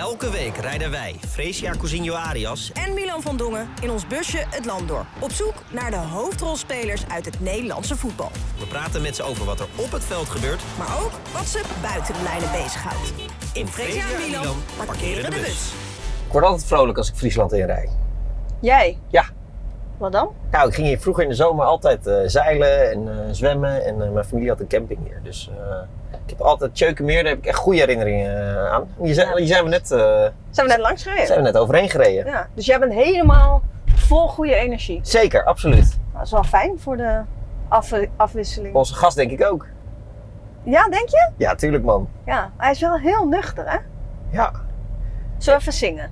Elke week rijden wij, Fresia Cousinho Arias, en Milan van Dongen in ons busje het land door. Op zoek naar de hoofdrolspelers uit het Nederlandse voetbal. we praten met ze over wat er op het veld gebeurt. Maar ook wat ze buiten de lijnen bezighoudt. In Fresia en Milan parkeren de bus. Ik word altijd vrolijk als ik Friesland inrijd. Jij? Ja. Wat dan? Nou, ik ging hier vroeger in de zomer altijd eh, zeilen en eh, zwemmen. En eh, mijn familie had een camping hier. Dus eh, ik heb altijd Tjeukenmeer, daar heb ik echt goede herinneringen eh, aan. Hier zijn, hier zijn we net, eh, Zijn we net langs gereden? zijn we net overheen gereden. Ja, dus jij bent helemaal vol goede energie. Zeker, absoluut. Nou, dat is wel fijn voor de af- afwisseling. Onze gast denk ik ook. Ja, denk je? Ja, tuurlijk man. Ja, hij is wel heel nuchter, hè? Ja. Zullen we even zingen?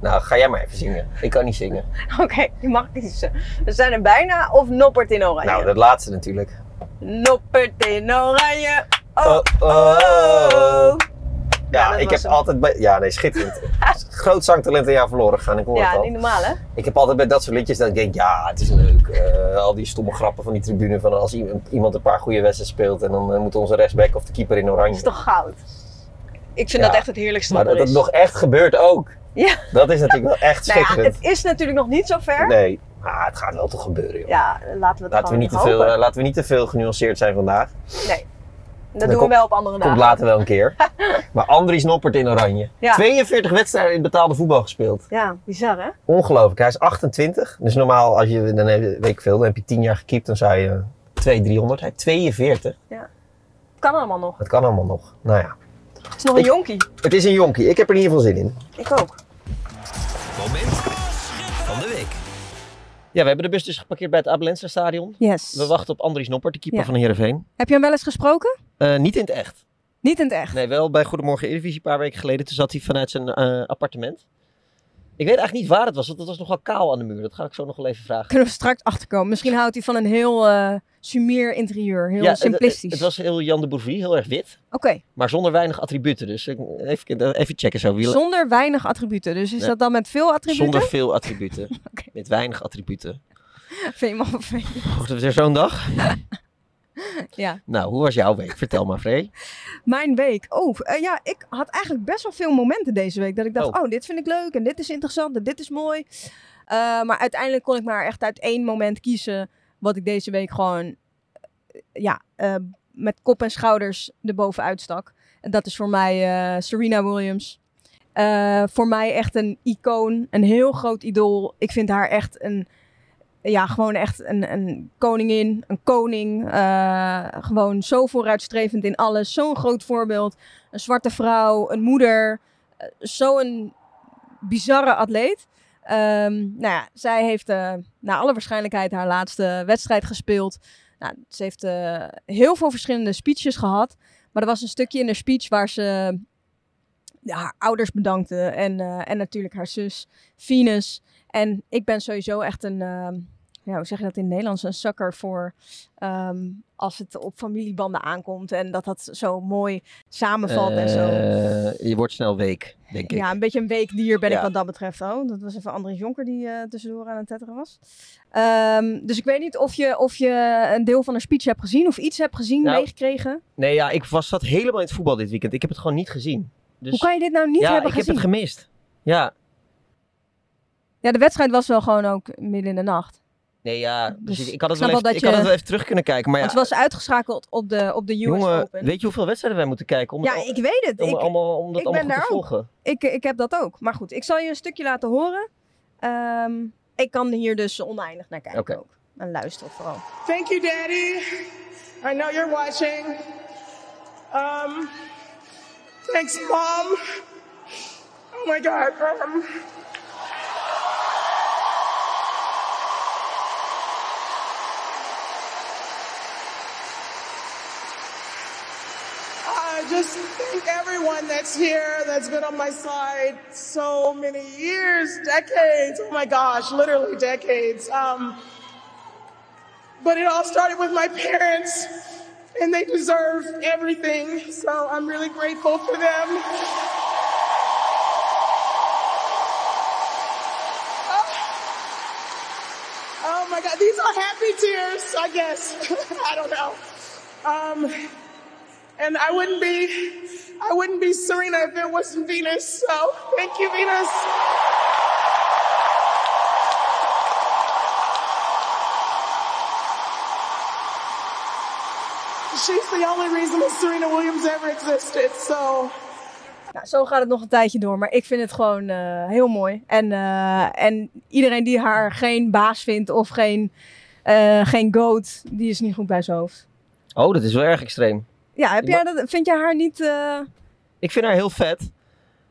Nou, ga jij maar even zingen. Ik kan niet zingen. Oké, je mag kiezen. We zijn er bijna of Noppert in oranje? Nou, dat laatste natuurlijk. Noppert in oranje. Oh, Oh, oh, oh. Ja, ik heb hem. altijd bij... Ja, nee, schitterend. Groot zangtalent een jaar verloren gegaan, ik hoor het Ja, al. niet normaal, hè? Ik heb altijd bij dat soort liedjes dat ik denk, ja, het is leuk. Eh, al die stomme grappen van die tribune van als iemand- een paar goede wedstrijden speelt en dan eh, moet onze rechtsback of de keeper in oranje. Dat is toch goud? Ik vind Ja, dat echt het heerlijkste maar dat het nog echt gebeurt ook. Ja. Dat is natuurlijk wel echt Nou ja, schitterend. het is natuurlijk nog niet zo ver. Nee, ah, het gaat wel toch gebeuren, joh. Ja, laten we het laten, we niet te veel, eh, laten we niet te veel genuanceerd zijn vandaag. Nee. Dat doen we wel op andere dagen. Komt later wel een keer. maar Andries Noppert in oranje. Ja. 42 wedstrijden in betaalde voetbal gespeeld. Ja, bizar hè? Ongelooflijk. Hij is 28. Dus normaal, als je, dan heb, je- weet ik veel, dan heb je 10 jaar gekiept, dan zou je 2, 300. Hij heeft 42. Kan allemaal nog. Dat kan allemaal nog. Nou ja, Het is nog een jonkie. het is een jonkie. Ik heb er in ieder geval zin in. Ik ook. Ja, we hebben de bus dus geparkeerd bij het Abelense stadion. Yes. We wachten op Andries Noppert, de keeper Ja. van Heerenveen. Heb je hem wel eens gesproken? Eh, niet in het echt. Niet in het echt. Nee, wel bij Goedemorgen Eredivisie een paar weken geleden. Toen zat hij vanuit zijn eh, appartement. Ik weet eigenlijk niet waar het was, want het was nogal kaal aan de muur. Dat ga ik zo nog wel even vragen. Kunnen we straks achterkomen. Misschien houdt hij van een heel eh sumier interieur. Heel simplistisch. Het, het was heel Jan de Bourvie, heel erg wit. Oké, Maar zonder weinig attributen. Dus even, even checken zo. Wie- zonder weinig attributen. Dus is Nee. dat dan met veel attributen? Zonder veel attributen. Met weinig attributen. Vind je vervelend? Wordt het weer zo'n dag? Ja. Nou, hoe was jouw week? Vertel maar, Free. Mijn week. Oh, eh, ja, ik had eigenlijk best wel veel momenten deze week. Dat ik dacht, Oh. oh, dit vind ik leuk en dit is interessant en dit is mooi. Eh, maar uiteindelijk kon ik maar echt uit één moment kiezen wat ik deze week gewoon, eh, ja, eh, met kop en schouders erbovenuit stak. En dat is voor mij eh, Serena Williams. Voor mij echt een icoon, een heel groot idool. Ik vind haar echt een, ja, gewoon echt een, een koningin, een koning. Gewoon zo vooruitstrevend in alles. Zo'n groot voorbeeld. Een zwarte vrouw, een moeder. Zo'n bizarre atleet. Ehm, nou ja, zij heeft eh naar alle waarschijnlijkheid haar laatste wedstrijd gespeeld. Nou, ze heeft eh, heel veel verschillende speeches gehad. Maar er was een stukje in haar speech waar ze haar ouders bedankte. En, eh, en natuurlijk haar zus Venus. En ik ben sowieso echt een, ehm, ja, hoe zeg je dat in het Nederlands? Een sucker voor ehm, als het op familiebanden aankomt. En dat dat zo mooi samenvalt en zo. Eh, je wordt snel week, denk ik. Ja, een beetje een weekdier ben Ja. ik wat dat betreft. Oh, dat was even Andries Jonker die eh, tussendoor aan het tetteren was. Ehm, dus ik weet niet of je, of je een deel van een speech hebt gezien of iets hebt gezien, Nou, meegekregen. Nee, ja, ik was, zat helemaal in het voetbal dit weekend. Ik heb het gewoon niet gezien. Dus, Hoe kan je dit nou niet ja, hebben ik gezien? heb het gemist. Ja, ja, de wedstrijd was wel gewoon ook midden in de nacht. Nee, ja. Dus precies. ik had het ik wel even, dat ik had het wel even terug kunnen kijken. Maar ja, Want het was uitgeschakeld op de, op de US jongen, Open. weet je hoeveel wedstrijden wij moeten kijken? Om, ja, het, ik weet het. om, Ik, allemaal, om dat ik allemaal ben goed te daar ook. volgen. ik, ik heb dat ook. Maar goed, ik zal je een stukje laten horen. Ehm, ik kan hier dus oneindig naar kijken Oké. ook. En luisteren vooral. Thank you, Daddy. I know you're watching. Um, thanks, Mom. Oh my God. Um, just thank everyone that's here, that's been on my side so many years, decades. Oh my gosh, literally decades. Um, but it all started with my parents, and they deserve everything. So I'm really grateful for them. Oh, oh my God, these are happy tears, I guess. I don't know. Um, and I wouldn't be, I wouldn't be Serena if it wasn't Venus. So thank you, Venus. She's the only reason that Serena Williams ever existed. So Nou, zo gaat het nog een tijdje door, maar ik vind het gewoon eh, heel mooi. En, eh, en iedereen die haar geen baas vindt of geen, eh, geen goat, die is niet goed bij zijn hoofd. Oh, dat is wel erg extreem. Ja, heb jij dat, vind jij haar niet... eh, Ik vind haar heel vet.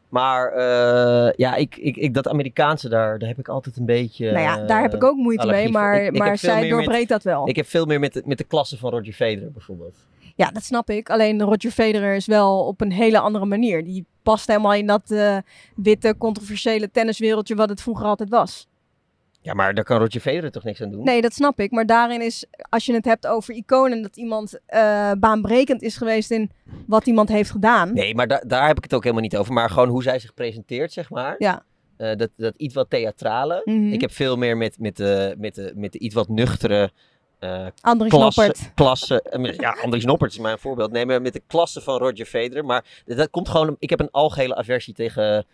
Maar eh, ja, ik, ik, ik, dat Amerikaanse daar, daar heb ik altijd een beetje... nou ja, daar heb ik ook moeite mee, maar, Ik- ik maar zij met- doorbreekt dat wel. Ik heb veel meer met de, met de klasse van Roger Federer bijvoorbeeld. Ja, dat snap ik. Alleen Roger Federer is wel op een hele andere manier. Die past helemaal in dat eh, witte, controversiële tenniswereldje wat het vroeger altijd was. Ja, maar daar kan Roger Federer toch niks aan doen? Nee, dat snap ik. Maar daarin is, als je het hebt over iconen, dat iemand eh, baanbrekend is geweest in wat iemand heeft gedaan. Nee, maar da- daar heb ik het ook helemaal niet over. Maar gewoon hoe zij zich presenteert, zeg maar. Ja. Eh, dat, dat iets wat theatrale. Mhm. Ik heb veel meer met, met, de, met, de, met de iets wat nuchtere eh Andries klasse. Noppert. klasse eh, ja, Andries Noppert is mijn voorbeeld. Nee, maar met de klasse van Roger Federer. Maar dat, dat komt gewoon... Ik heb een algehele aversie tegen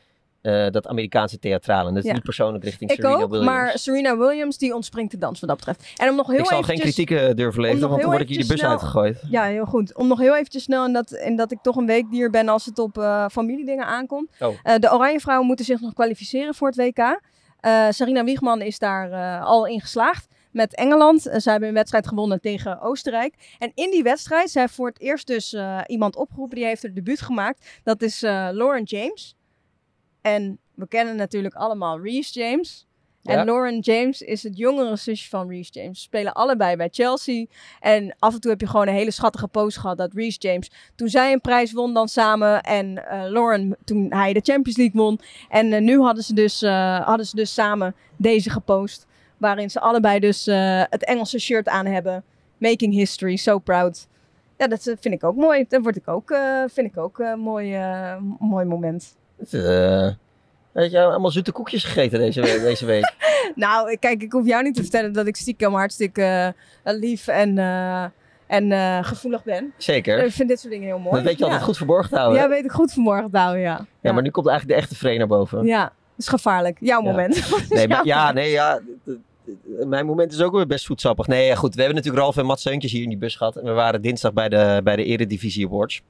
eh, dat Amerikaanse theatrale. En dat is Ja. niet persoonlijk richting Ik Serena ook, Williams. maar Serena Williams die ontspringt de dans wat dat betreft. En om nog heel ik zal eventjes... geen kritiek eh, durven leveren, want dan word ik hier de bus uitgegooid. Ja, heel goed. Om nog heel eventjes snel in dat, in dat ik toch een weekdier ben als het op eh, familiedingen aankomt. Oh. De Oranje Vrouwen moeten zich nog kwalificeren voor het WK. Sarina Wiegman is daar al in geslaagd met Engeland. Zij hebben een wedstrijd gewonnen tegen Oostenrijk. En in die wedstrijd, zij heeft voor het eerst dus iemand opgeroepen die heeft er debuut gemaakt. Dat is Lauren James. En we kennen natuurlijk allemaal Reece James. Ja. En Lauren James is het jongere zusje van Reece James. Ze spelen allebei bij Chelsea. En af en toe heb je gewoon een hele schattige post gehad dat Reece James, toen zij een prijs won dan samen en eh, Lauren toen hij de Champions League won. En eh, nu hadden ze, dus, eh, hadden ze dus samen deze gepost. Waarin ze allebei dus het Engelse shirt aan hebben. Making history, so proud. Ja, dat vind ik ook mooi. Dat word ik ook, vind ik ook een mooi, mooi moment. Eh Heb je allemaal zoete koekjes gegeten deze, we- deze week? Nou, kijk, ik hoef jou niet te vertellen dat ik stiekem hartstikke eh, lief en, eh, en gevoelig ben. Zeker. Ik vind dit soort dingen heel mooi. Dat weet je altijd ja. goed verborgen te houden. Ja, weet ik goed vanmorgen te houden, ja. Ja, maar nu komt eigenlijk de echte Free naar boven. Ja, dat is gevaarlijk. Jouw Ja. moment. Nee, maar, ja, nee, ja. Mijn moment is ook weer best voedsappig. Nee, ja, goed. We hebben natuurlijk Ralf en Mats Seuntjes hier in die bus gehad. En we waren dinsdag bij de, bij de Eredivisie Awards.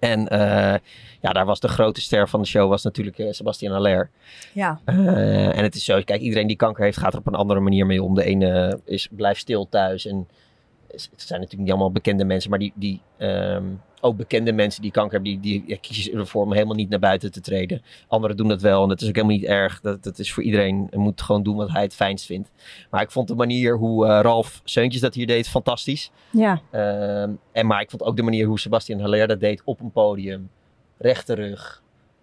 En eh, ja, daar was de grote ster van de show was natuurlijk eh, Sebastian Haller. Ja, Eh, en het is zo, kijk, iedereen die kanker heeft gaat er op een andere manier mee om. De ene is, blijft stil thuis en het zijn natuurlijk niet allemaal bekende mensen, maar die, die ehm, ook bekende mensen die kanker hebben, die, die ja, kiezen ervoor om helemaal niet naar buiten te treden. Anderen doen dat wel en dat is ook helemaal niet erg. Dat, dat is voor iedereen, je moet gewoon doen wat hij het fijnst vindt. Maar ik vond de manier hoe eh, Ralf Seuntjes dat hier deed fantastisch. ja. Ehm, en maar ik vond ook de manier hoe Sebastian Haller dat deed op een podium. Rechte rug.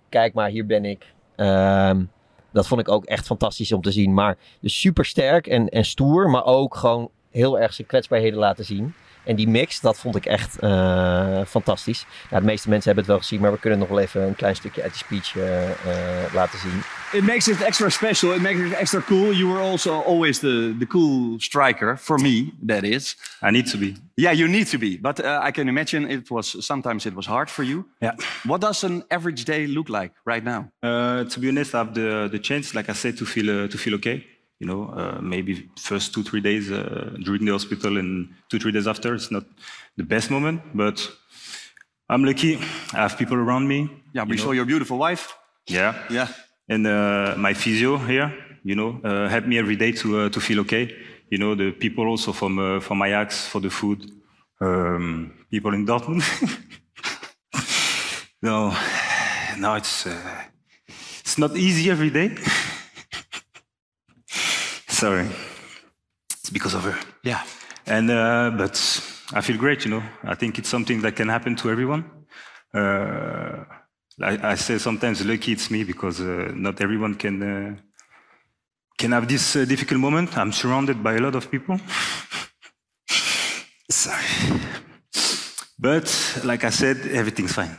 Kijk maar, hier ben ik. Ehm, dat vond ik ook echt fantastisch om te zien. Maar dus super sterk en, en stoer, maar ook gewoon heel erg zijn kwetsbaarheden laten zien. En die mix, dat vond ik echt eh, fantastisch. Nou, de meeste mensen hebben het wel gezien, maar we kunnen nog wel even een klein stukje uit die speech eh, eh, laten zien. It makes it extra special. It makes it extra cool. You were also always the, the cool striker for me. That is. I need to be. Yeah, you need to be. But uh, I can imagine it was sometimes it was hard for you. Yeah. What does an average day look like right now? Uh, to be honest, I have the the chance, like I said, to feel uh, to feel okay. You know, uh, maybe first two three days uh, during the hospital and two three days after, it's not the best moment, but I'm lucky. I have people around me. Yeah, we you know. saw your beautiful wife. Yeah, Yeah. and uh, my physio here, you know, uh, help me every day to uh, to feel okay. You know, the people also from uh, from Ajax for the food, um, people in Dortmund. no, no, it's uh, it's not easy every day. Sorry, it's because of her. Yeah. And uh, but I feel great, you know. I think it's something that can happen to everyone. Uh, I, I say sometimes lucky it's me because uh, not everyone can uh, can have this uh, difficult moment. I'm surrounded by a lot of people. Sorry, but like I said, everything's fine.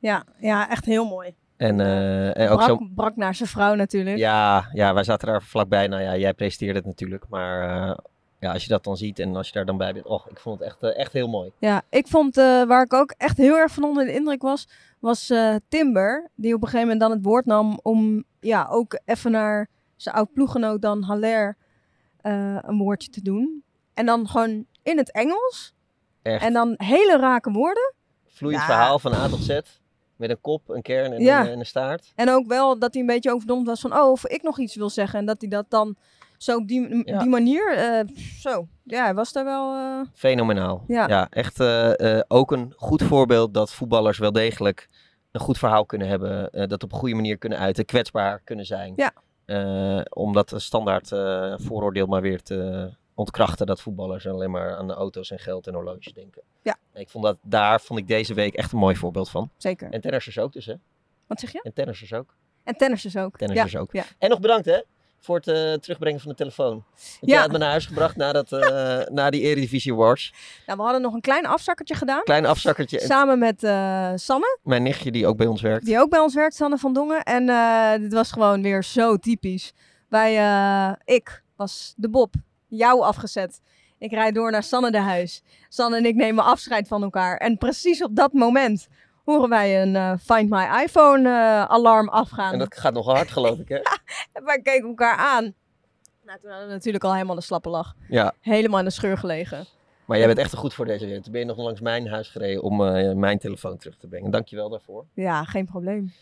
Ja, ja, echt heel mooi. En, eh, en ook zo, Brak, brak naar zijn vrouw natuurlijk. Ja, ja, wij zaten daar vlakbij. Nou ja, jij presenteerde het natuurlijk. Maar eh, ja, als je dat dan ziet en als je daar dan bij bent. Och, ik vond het echt, eh, echt heel mooi. Ja, ik vond waar ik ook echt heel erg van onder de indruk was, was Timber. Die op een gegeven moment dan het woord nam om ja, ook even naar zijn oud ploeggenoot dan Haller een woordje te doen. En dan gewoon in het Engels. Echt En dan hele rake woorden. vloeiend Ja. verhaal van A tot Z. Met een kop, een kern en, Ja. een, en een staart. En ook wel dat hij een beetje overdomd was van, oh, of ik nog iets wil zeggen. En dat hij dat dan zo op die, Ja. die manier, eh, zo. Ja, hij was daar wel... eh, Fenomenaal. Ja. echt eh, eh, ook een goed voorbeeld dat voetballers wel degelijk een goed verhaal kunnen hebben. eh, dat op een goede manier kunnen uiten, kwetsbaar kunnen zijn. Ja. Eh, om dat standaard eh, vooroordeel maar weer te ontkrachten dat voetballers alleen maar aan de auto's en geld en horloges denken. Ja. Ik vond dat, daar vond ik deze week echt een mooi voorbeeld van. zeker. En tennissers ook dus hè. Wat zeg je? En tennissers ook. En tennissers ook. Tennissers ja. ook. Ja. En nog bedankt hè. Voor het eh, terugbrengen van de telefoon. Want Ja. Jij had me naar huis gebracht na, dat, eh, na die Eredivisie Awards. Nou, we hadden nog een klein afzakkertje gedaan. Klein afzakkertje. En Samen met eh, Sanne, Mijn nichtje die ook bij ons werkt. die ook bij ons werkt, Sanne van Dongen. En dit was gewoon weer zo typisch. Wij, ik was de Bob, jou afgezet. Ik rijd door naar Sanne de huis. Sanne en ik nemen afscheid van elkaar. En precies op dat moment horen wij een eh, Find My iPhone eh, alarm afgaan. En dat gaat nogal hard geloof ik hè. En wij keken elkaar aan. Nou, toen hadden we natuurlijk al helemaal de slappe lach. Ja. Helemaal in de scheur gelegen. Maar jij bent echt een goed voor deze wereld. Toen ben je nog langs mijn huis gereden om eh, mijn telefoon terug te brengen. Dankjewel daarvoor. Ja, geen probleem.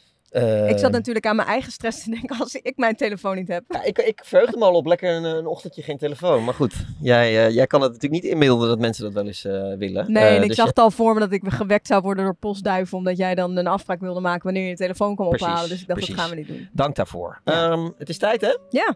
Ik zat natuurlijk aan mijn eigen stress te denken als ik mijn telefoon niet heb. ja, ik, ik verheugde me al op lekker een, een ochtendje geen telefoon. Maar goed, jij, eh, jij kan het natuurlijk niet inmiddelen dat mensen dat wel eens eh, willen. Nee, Eh, en ik dus zag je- het al voor me dat ik gewekt zou worden door postduiven. Omdat jij dan een afspraak wilde maken wanneer je je telefoon kwam Precies, ophalen. Dus ik dacht, precies. dat gaan we niet doen. Dank daarvoor. Ja. Ehm, het is tijd hè? Ja.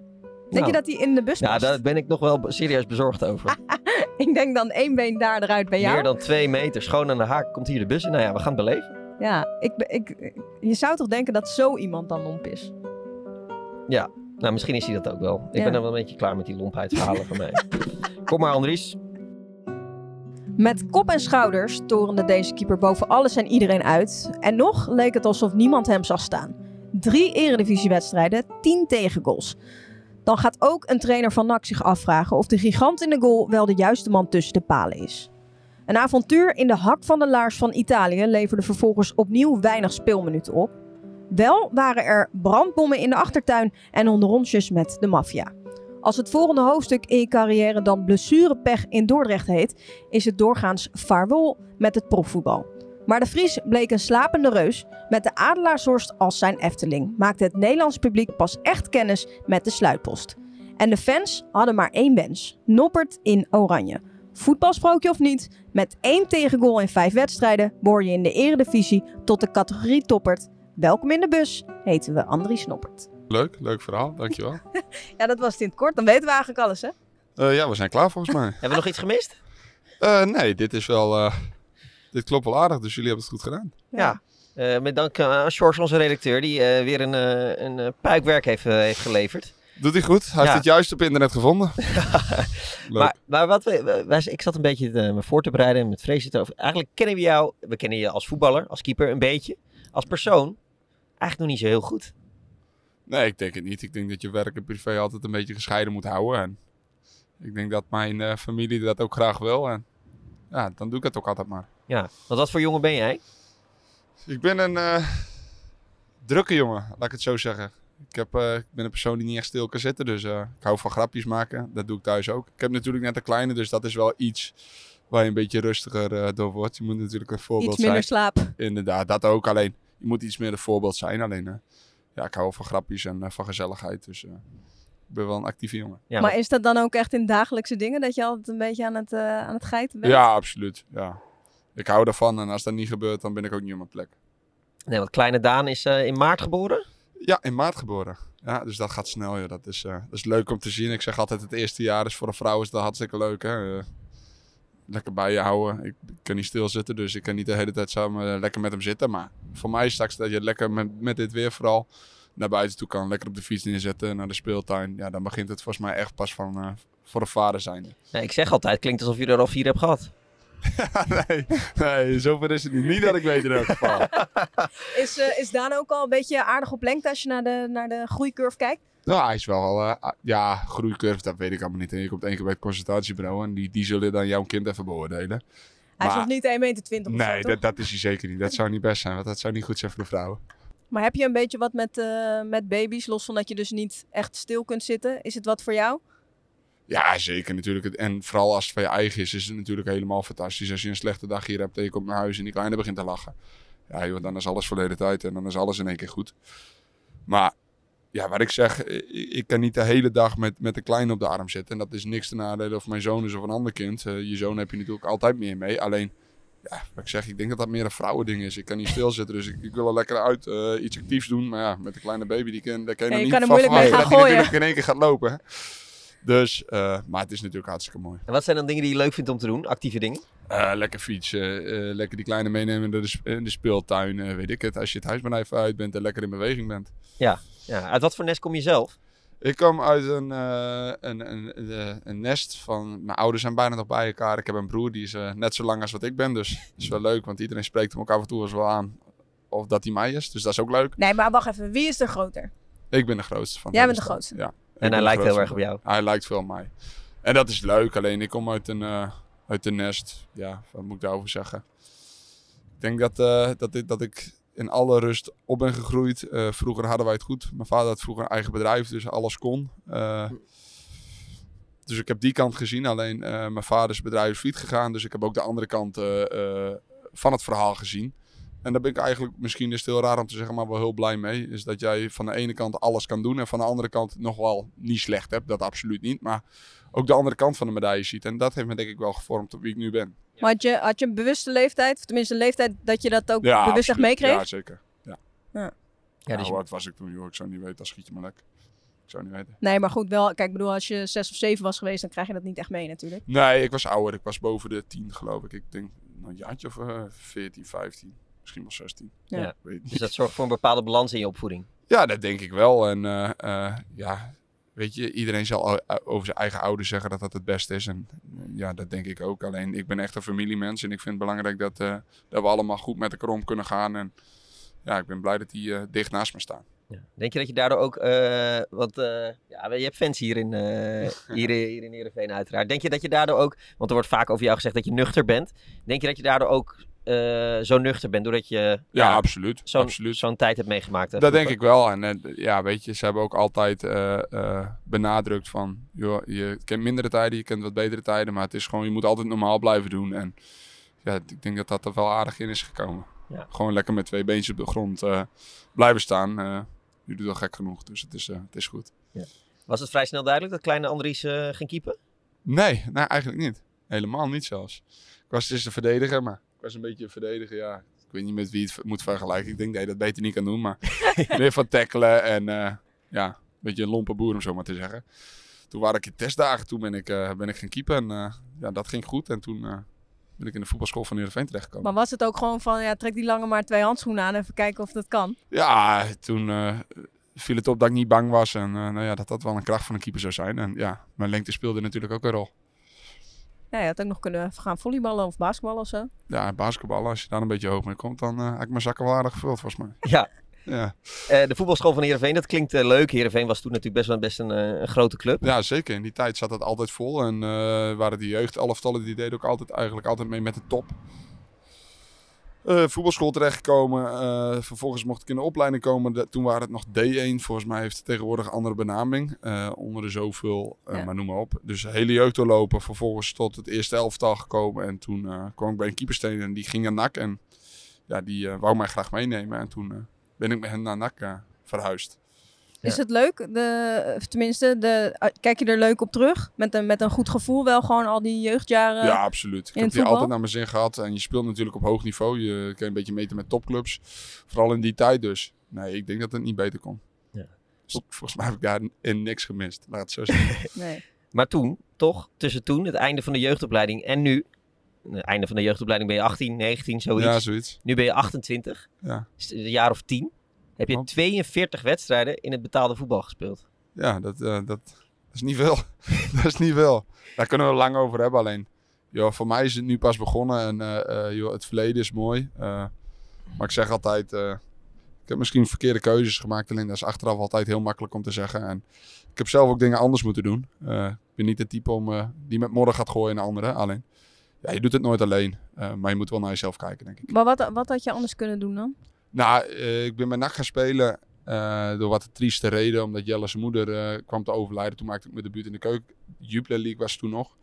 Denk Nou. je dat hij in de bus Ja, past? daar ben ik nog wel serieus bezorgd over. Ik denk dan één been daar eruit bij jou. Meer dan twee meter, schoon aan de haak, komt hier de bus in. Nou ja, we gaan het beleven. Ja, ik, ik, je zou toch denken dat zo iemand dan lomp is? Nou, misschien is hij dat ook wel. Ik Ja. ben er wel een beetje klaar met die lompheidverhalen van mij. Kom maar, Andries. Met kop en schouders torende deze keeper boven alles en iedereen uit. En nog leek het alsof niemand hem zag staan. Drie eredivisiewedstrijden, tien tegengoals. Dan gaat ook een trainer van NAC zich afvragen of de gigant in de goal wel de juiste man tussen de palen is. Een avontuur in de hak van de laars van Italië leverde vervolgens opnieuw weinig speelminuten op. Wel waren er brandbommen in de achtertuin en onderrondjes met de maffia. Als het volgende hoofdstuk in je carrière dan blessurepech in Dordrecht heet, is het doorgaans vaarwel met het profvoetbal. Maar de Vries bleek een slapende reus. Met de Adelaarshorst als zijn Efteling maakte het Nederlands publiek pas echt kennis met de sluitpost. En de fans hadden maar één wens: Noppert in oranje. Voetbalsprookje of niet, met één tegengoal in vijf wedstrijden behoor je in de eredivisie tot de categorie toppert. Welkom in de bus, heten we Andries Noppert. Leuk, leuk verhaal, dankjewel. Ja, dat was het in het kort. Dan weten we eigenlijk alles, hè? Eh ja, we zijn klaar volgens mij. Hebben we nog iets gemist? Eh, nee, dit is wel... eh, dit klopt wel aardig, dus jullie hebben het goed gedaan. Ja. Eh, met dank aan George, onze redacteur, die eh, weer een, eh, een puikwerk heeft, heeft geleverd. Doet hij goed? Hij Ja. heeft het juist op internet gevonden. Maar, maar wat we, wij, ik zat een beetje eh, me voor te bereiden en met vrees het over. Eigenlijk kennen we jou, we kennen je als voetballer, als keeper een beetje. Als persoon eigenlijk nog niet zo heel goed. Nee, ik denk het niet. Ik denk dat je werk en privé altijd een beetje gescheiden moet houden. En ik denk dat mijn eh, familie dat ook graag wil. En ja, dan doe ik het ook altijd maar. Ja, want wat voor jongen ben jij? Ik ben een eh, drukke jongen, laat ik het zo zeggen. Ik, heb, eh, ik ben een persoon die niet echt stil kan zitten, dus eh, ik hou van grapjes maken. Dat doe ik thuis ook. Ik heb natuurlijk net een kleine, dus dat is wel iets waar je een beetje rustiger eh, door wordt. Je moet natuurlijk een voorbeeld Iets minder zijn. slaap. Inderdaad, dat ook. Alleen, je moet iets meer een voorbeeld zijn. Alleen, ja, ik hou van grapjes en van gezelligheid. Dus eh, ik ben wel een actieve jongen. Ja, maar is dat dan ook echt in dagelijkse dingen dat je altijd een beetje aan het, aan het geiten bent? Ja, absoluut. Ja. Ik hou daarvan en als dat niet gebeurt, dan ben ik ook niet op mijn plek. Nee, want kleine Daan is eh, in maart geboren. Ja, in maart geboren. Ja, dus dat gaat snel. Ja. Dat, is, eh, dat is leuk om te zien. Ik zeg altijd, het eerste jaar is voor een vrouw is dat hartstikke leuk. Hè? Eh, lekker bij je houden. Ik, kan niet stilzitten, dus ik kan niet de hele tijd samen eh, lekker met hem zitten. Maar voor mij straks dat je lekker met, met dit weer vooral naar buiten toe kan. Lekker op de fiets neerzetten, naar de speeltuin. Ja, dan begint het volgens mij echt pas van voor een vader zijn. Nee, ik zeg altijd, klinkt alsof je er al vier hebt gehad. nee, nee, zover is het niet. Niet dat ik weet in elk geval. Is, eh, is Daan ook al een beetje aardig op lengte als je naar de, naar de groeicurve kijkt? Nou, hij is wel, ah, ja, groeicurve, dat weet ik allemaal niet. En je komt één keer bij het consultatiebureau en die, die zullen dan jouw kind even beoordelen. Hij is Maar- nog niet 1,20 meter Nee, dat, dat is hij zeker niet. Dat zou niet best zijn, want dat zou niet goed zijn voor de vrouwen. Maar heb je een beetje wat met, eh, met baby's, los van dat je dus niet echt stil kunt zitten? Is het wat voor jou? Ja, zeker natuurlijk. En vooral als het van je eigen is, is het natuurlijk helemaal fantastisch. Als je een slechte dag hier hebt en je komt naar huis en die kleine begint te lachen. Ja, joh, dan is alles verleden tijd en dan is alles in één keer goed. Maar ja, wat ik zeg, ik, kan niet de hele dag met, met de kleine op de arm zitten. En dat is niks te nadelen of mijn zoon is of een ander kind. Eh, je zoon heb je natuurlijk altijd meer mee. Alleen, ja, wat ik zeg, ik denk dat dat meer een vrouwending is. Ik kan niet stilzitten, dus ik, ik wil er lekker uit eh, iets actiefs doen. Maar ja, met de kleine baby, die kan, daar kan je Ja, nog je niet kan er moeilijk mee gaan die natuurlijk in één keer gaat lopen. hè. Dus, eh, maar het is natuurlijk hartstikke mooi. En wat zijn dan dingen die je leuk vindt om te doen? Actieve dingen? Eh, lekker fietsen, eh, lekker die kleine meenemen naar de, in de speeltuin, eh, weet ik het. Als je het huisbedrijf uit bent en lekker in beweging bent. Ja. ja. Uit wat voor nest kom je zelf? Ik kom uit een, eh, een, een, een, een nest van... Mijn ouders zijn bijna nog bij elkaar. Ik heb een broer, die is net zo lang als wat ik ben. Dus dat is wel leuk, want iedereen spreekt hem ook af en toe eens wel aan. Of dat hij mij is, dus dat is ook leuk. Nee, maar wacht even. Wie is er groter? Ik ben de grootste van Jij bent de grootste. Ja. En hij lijkt heel erg op jou. Hij lijkt veel op mij. En dat is leuk, alleen ik kom uit een, eh, uit een nest. Ja, wat moet ik daarover zeggen? Ik denk dat, eh, dat, dit, dat ik in alle rust op ben gegroeid. Eh, vroeger hadden wij het goed. Mijn vader had vroeger een eigen bedrijf, dus alles kon. Dus ik heb die kant gezien. Alleen mijn vaders bedrijf is failliet gegaan. Dus ik heb ook de andere kant van het verhaal gezien. En daar ben ik eigenlijk, misschien is het heel raar om te zeggen, maar wel heel blij mee. Is dat jij van de ene kant alles kan doen en van de andere kant nog wel niet slecht hebt. Dat absoluut niet. Maar ook de andere kant van de medaille ziet. En dat heeft me denk ik wel gevormd tot wie ik nu ben. Maar had je, had je een bewuste leeftijd? Of tenminste een leeftijd dat je dat ook Ja, bewust echt meekreeg? Ja, zeker. Ja. Ja. Ja, dus hoe oud was ik toen, joh? Ik zou niet weten. Dan schiet je me lek. Ik zou niet weten. Nee, maar goed, wel. Kijk, ik bedoel, als je zes of zeven was geweest, dan krijg je dat niet echt mee natuurlijk. Nee, ik was ouder. Ik was boven de 10 geloof ik. Ik denk nou, een jaartje of eh 14, 15. Misschien wel 16. Ja. Ja. Weet niet. Dus dat zorgt voor een bepaalde balans in je opvoeding. Ja, dat denk ik wel. En eh, eh, ja, weet je, iedereen zal over zijn eigen ouders zeggen dat dat het beste is. En eh, ja, dat denk ik ook. Alleen ik ben echt een familiemens en ik vind het belangrijk dat, eh, dat we allemaal goed met elkaar om kunnen gaan. En ja, ik ben blij dat die dicht naast me staan. Ja. Denk je dat je daardoor ook, eh, want eh, ja, je hebt fans hier in, eh hier, hier in Heerenveen uiteraard. Denk je dat je daardoor ook, want er wordt vaak over jou gezegd dat je nuchter bent. Denk je dat je daardoor ook eh, zo nuchter bent doordat je Ja, absoluut. zo'n absoluut. zo'n tijd hebt meegemaakt? Dat denk ik wel. En eh, ja, weet je, ze hebben ook altijd eh, benadrukt van, joh, je kent mindere tijden, je kent wat betere tijden, maar het is gewoon, je moet altijd normaal blijven doen. En ja, ik denk dat dat er wel aardig in is gekomen. Ja. Gewoon lekker met twee beentjes op de grond blijven staan. Je doet al gek genoeg, dus het is, het is goed. Was het vrij snel duidelijk dat kleine Andries ging keepen? Nee, nee, eigenlijk niet. Helemaal niet zelfs. Ik was dus een verdediger, maar was een beetje een verdediger, ja. Ik weet niet met wie het moet vergelijken. Ik denk dat je dat beter niet kan doen, maar meer van tackelen en eh, ja, een beetje een lompe boer om zo maar te zeggen. Toen waren ik in testdagen, toen ben ik, eh, ben ik gaan keepen en eh, ja, dat ging goed. En toen ben ik in de voetbalschool van Heerenveen terechtgekomen. Maar was het ook gewoon van, ja, trek die lange maar twee handschoenen aan en even kijken of dat kan? Ja, toen viel het op dat ik niet bang was en nou ja, dat dat wel een kracht van een keeper zou zijn. En ja, mijn lengte speelde natuurlijk ook een rol. Ja, je had ook nog kunnen gaan volleyballen of basketballen of zo. Ja, basketballen, als je daar een beetje hoog mee komt, dan eh heb ik mijn zakken wel aardig gevuld volgens mij. Ja. Ja. Eh, de voetbalschool van Heerenveen, dat klinkt eh, leuk. Heerenveen was toen natuurlijk best wel best een, eh, een grote club. ja, zeker. In die tijd zat het altijd vol. En eh, waren die jeugdelftallen, die deden ook altijd, eigenlijk altijd mee met de top. Eh, voetbalschool terechtgekomen. eh, vervolgens mocht ik in de opleiding komen. De- toen waren het nog D1. Volgens mij heeft het tegenwoordig een andere benaming. eh, onder de zoveel, Ja. maar noem maar op. Dus hele jeugd doorlopen. Vervolgens tot het eerste elftal gekomen. En toen kwam ik bij een keepersteen en die ging naar NAC. En ja, die wou mij graag meenemen. En toen ben ik met hen naar NAC verhuisd. Is het leuk? De, tenminste, de, uh, kijk je er leuk op terug? Met een, met een goed gevoel wel gewoon al die jeugdjaren? Ja, absoluut. Ik in heb het die altijd naar mijn zin gehad. En je speelt natuurlijk op hoog niveau. Je kan een beetje meten met topclubs. Vooral in die tijd dus. Nee, ik denk dat het niet beter kon. Ja. Dus volgens mij heb ik daar in niks gemist. Laat het zo zeggen. Nee. Maar toen, toch, tussen toen, het einde van de jeugdopleiding en nu. Het einde van de jeugdopleiding ben je 18, 19, zoiets. ja, zoiets. Nu ben je 28, Ja. is het een jaar of 10. Heb je Klopt. 42 wedstrijden in het betaalde voetbal gespeeld. Ja, dat, eh, dat, dat is niet veel. dat is niet veel. Daar kunnen we lang over hebben. Alleen, joh, voor mij is het nu pas begonnen. En eh, eh, joh, het verleden is mooi. Eh, maar ik zeg altijd, eh, Ik heb misschien verkeerde keuzes gemaakt. Alleen dat is achteraf altijd heel makkelijk om te zeggen. En ik heb zelf ook dingen anders moeten doen. Eh, ik ben niet het type om, die met modder gaat gooien naar anderen. Alleen, ja, je doet het nooit alleen. Eh, maar je moet wel naar jezelf kijken, denk ik. Maar wat, wat had je anders kunnen doen dan? Nou, eh, ik ben bij NAC gaan spelen eh, door wat trieste reden. Omdat Jelle zijn moeder eh, kwam te overlijden. Toen maakte ik mijn debuut in de keuken. Jupiler League was toen nog.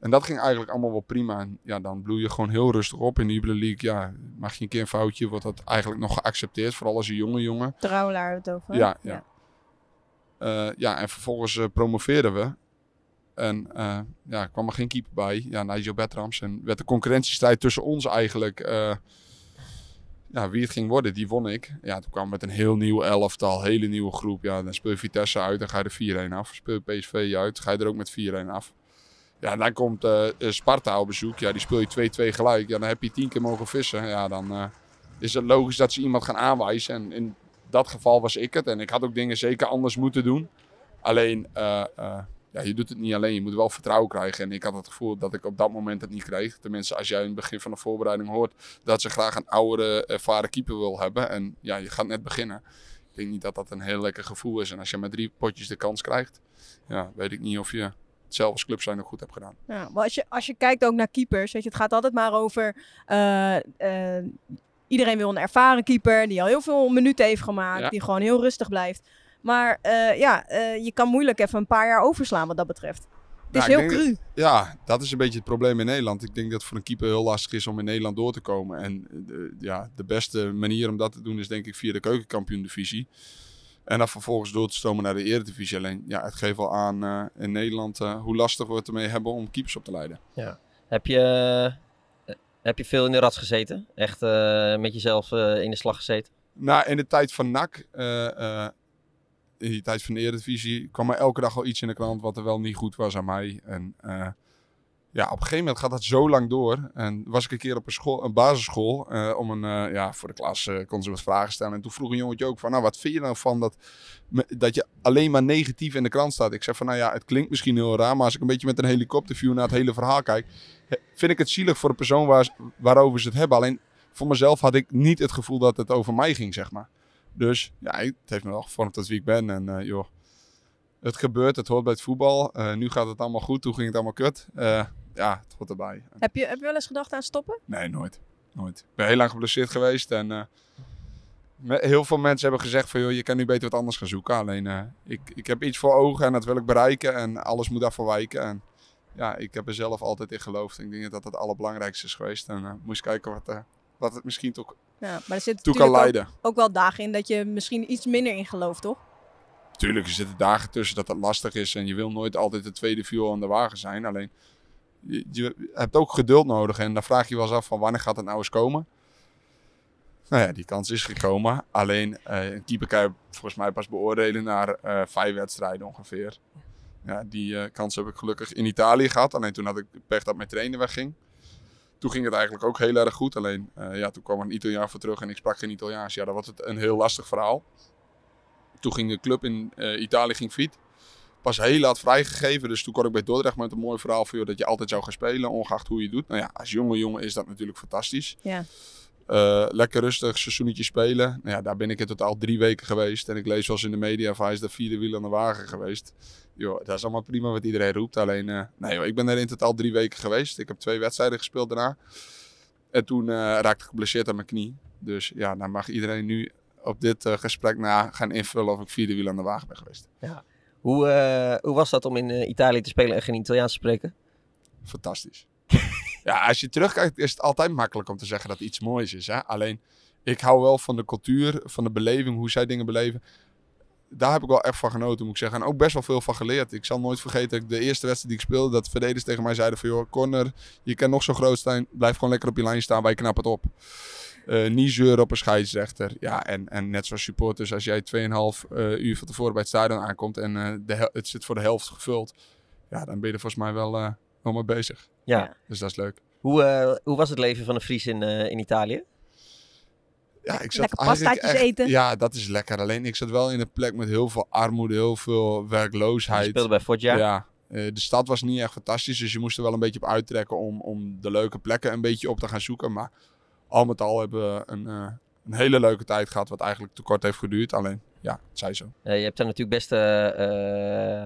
En dat ging eigenlijk allemaal wel prima. En ja, dan bloei je gewoon heel rustig op. In de Jupiler League, ja, mag je een keer een foutje, wordt dat eigenlijk nog geaccepteerd. Vooral als een jonge jongen. Trouwlaar het over. Ja, ja. Eh, ja, en vervolgens promoveerden we. En ja, kwam er geen keeper bij. Ja, Nigel Bertrams. En werd de concurrentiestrijd tussen ons eigenlijk... ja, wie het ging worden, die won ik. Ja, toen kwam met een heel nieuw elftal, hele nieuwe groep. Ja, dan speel je Vitesse uit, dan ga je er 4-1 af. Speel je PSV uit, ga je er ook met 4-1 af. Ja, dan komt eh, eh, Sparta op bezoek. Ja, die speel je 2-2 gelijk. Ja, dan heb je tien keer mogen vissen. Ja, dan eh, is het logisch dat ze iemand gaan aanwijzen. En in dat geval was ik het. En ik had ook dingen zeker anders moeten doen. Alleen, ja, je doet het niet alleen. Je moet wel vertrouwen krijgen. En ik had het gevoel dat ik op dat moment het niet kreeg. Tenminste, als jij in het begin van de voorbereiding hoort dat ze graag een oudere, ervaren keeper wil hebben. En ja, je gaat net beginnen. Ik denk niet dat dat een heel lekker gevoel is. En als je met drie potjes de kans krijgt, ja, weet ik niet of je het zelf als club zijn nog goed hebt gedaan. Ja, maar als je, als je kijkt ook naar keepers, weet je, het gaat altijd maar over. eh, eh, iedereen wil een ervaren keeper die al heel veel minuten heeft gemaakt, Ja. die gewoon heel rustig blijft. Maar eh, ja, eh, je kan moeilijk even een paar jaar overslaan wat dat betreft. Het is Nou, heel cru. Ja, dat is een beetje het probleem in Nederland. Ik denk dat het voor een keeper heel lastig is om in Nederland door te komen. En de, ja, de beste manier om dat te doen is denk ik via de keukenkampioen-divisie. En dan vervolgens door te stomen naar de eredivisie. Alleen, ja, het geeft wel aan eh, in Nederland eh, hoe lastig we het ermee hebben om keepers op te leiden. Ja. Heb je, eh, heb je veel in de rat gezeten? Echt eh, met jezelf eh, in de slag gezeten? Nou, in de tijd van NAC, eh, eh, in die tijd van de Eredivisie, kwam er elke dag wel iets in de krant wat er wel niet goed was aan mij. En eh, ja, op een gegeven moment gaat dat zo lang door. En was ik een keer op een, school, een basisschool eh, om een, eh, ja, voor de klas eh kon ze wat vragen stellen. En toen vroeg een jongetje ook van, nou, wat vind je nou van dat, dat je alleen maar negatief in de krant staat? Ik zeg van, nou ja, het klinkt misschien heel raar, maar als ik een beetje met een helikopterview naar het hele verhaal kijk, vind ik het zielig voor de persoon waar, waarover ze het hebben. Alleen voor mezelf had ik niet het gevoel dat het over mij ging, zeg maar. Dus ja, het heeft me wel gevormd tot wie ik ben. En eh, joh, het gebeurt, het hoort bij het voetbal. Eh, nu gaat het allemaal goed, toen ging het allemaal kut. Eh, ja, het hoort erbij. Heb je, heb je wel eens gedacht aan stoppen? Nee, nooit. Nooit. Ik ben heel lang geblesseerd geweest en heel veel mensen hebben gezegd van joh, je kan nu beter wat anders gaan zoeken. Alleen ik, ik heb iets voor ogen en dat wil ik bereiken en alles moet daarvoor wijken. En ja, ik heb er zelf altijd in geloofd. Ik denk dat dat het allerbelangrijkste is geweest. En eh, moest kijken wat, eh, wat het misschien toch Ja, maar er zit toe kan leiden. ook, ook wel dagen in dat je misschien iets minder in gelooft, toch? Tuurlijk, er zitten dagen tussen dat het lastig is en je wil nooit altijd de tweede viool aan de wagen zijn. Alleen, je, je hebt ook geduld nodig en dan vraag je je wel eens af van wanneer gaat het nou eens komen. Nou ja, die kans is gekomen. Alleen, eh, een keeper kan je volgens mij pas beoordelen naar eh, vijf wedstrijden ongeveer. Ja, die eh, kans heb ik gelukkig in Italië gehad. Alleen toen had ik pech dat mijn trainer wegging. Toen ging het eigenlijk ook heel erg goed. Alleen, eh, ja, toen kwam er een Italiaan voor terug en ik sprak geen Italiaans. Ja, dan was het een heel lastig verhaal. Toen ging de club in eh, Italië ging fiet. Pas heel laat vrijgegeven. Dus toen kon ik bij Dordrecht met een mooi verhaal voor joh, dat je altijd zou gaan spelen. Ongeacht hoe je het doet. Nou ja, als jonge jongen is dat natuurlijk fantastisch. Ja. Eh, lekker rustig, seizoenetje spelen. Nou ja, daar ben ik in totaal drie weken geweest. En ik lees wel eens in de media van hij is de vierde wiel aan de wagen geweest. Joh, dat is allemaal prima wat iedereen roept. Alleen, eh, nee joh, ik ben er in totaal drie weken geweest. Ik heb twee wedstrijden gespeeld daarna. En toen eh, raakte ik geblesseerd aan mijn knie. Dus ja, dan mag iedereen nu op dit eh, gesprek na gaan invullen of ik vierde wiel aan de wagen ben geweest. Hoe, eh, hoe was dat om in Italië te spelen en geen Italiaans te spreken? Fantastisch. ja, als je terugkijkt is het altijd makkelijk om te zeggen dat iets moois is. Hè? Alleen, ik hou wel van de cultuur, van de beleving, hoe zij dingen beleven. Daar heb ik wel echt van genoten, moet ik zeggen. En ook best wel veel van geleerd. Ik zal nooit vergeten dat ik de eerste wedstrijd die ik speelde, dat verdedigers tegen mij zeiden van, joh, corner, je kan nog zo groot zijn, blijf gewoon lekker op je lijn staan, wij knappen het op. Eh, niet zeuren op een scheidsrechter. Ja, en, en net zoals supporters, als jij 2,5 eh, uur van tevoren bij het stadion aankomt en eh, de het zit voor de helft gevuld, ja, dan ben je er volgens mij wel, wel mee bezig. Ja. Dus dat is leuk. Hoe, hoe was het leven van een Fries in, in Italië? Ja, ik zat Lekker eigenlijk pastaatjes echt- eten. Ja, dat is lekker. Alleen ik zat wel in een plek met heel veel armoede, heel veel Je werkloosheid. speelde bij Foggia. Ja, eh, de stad was niet echt fantastisch, dus je moest er wel een beetje op uittrekken om, om de leuke plekken een beetje op te gaan zoeken. Maar al met al hebben we een, eh, een hele leuke tijd gehad, wat eigenlijk te kort heeft geduurd. Alleen, ja, het zij zo. Eh, je hebt daar natuurlijk best eh,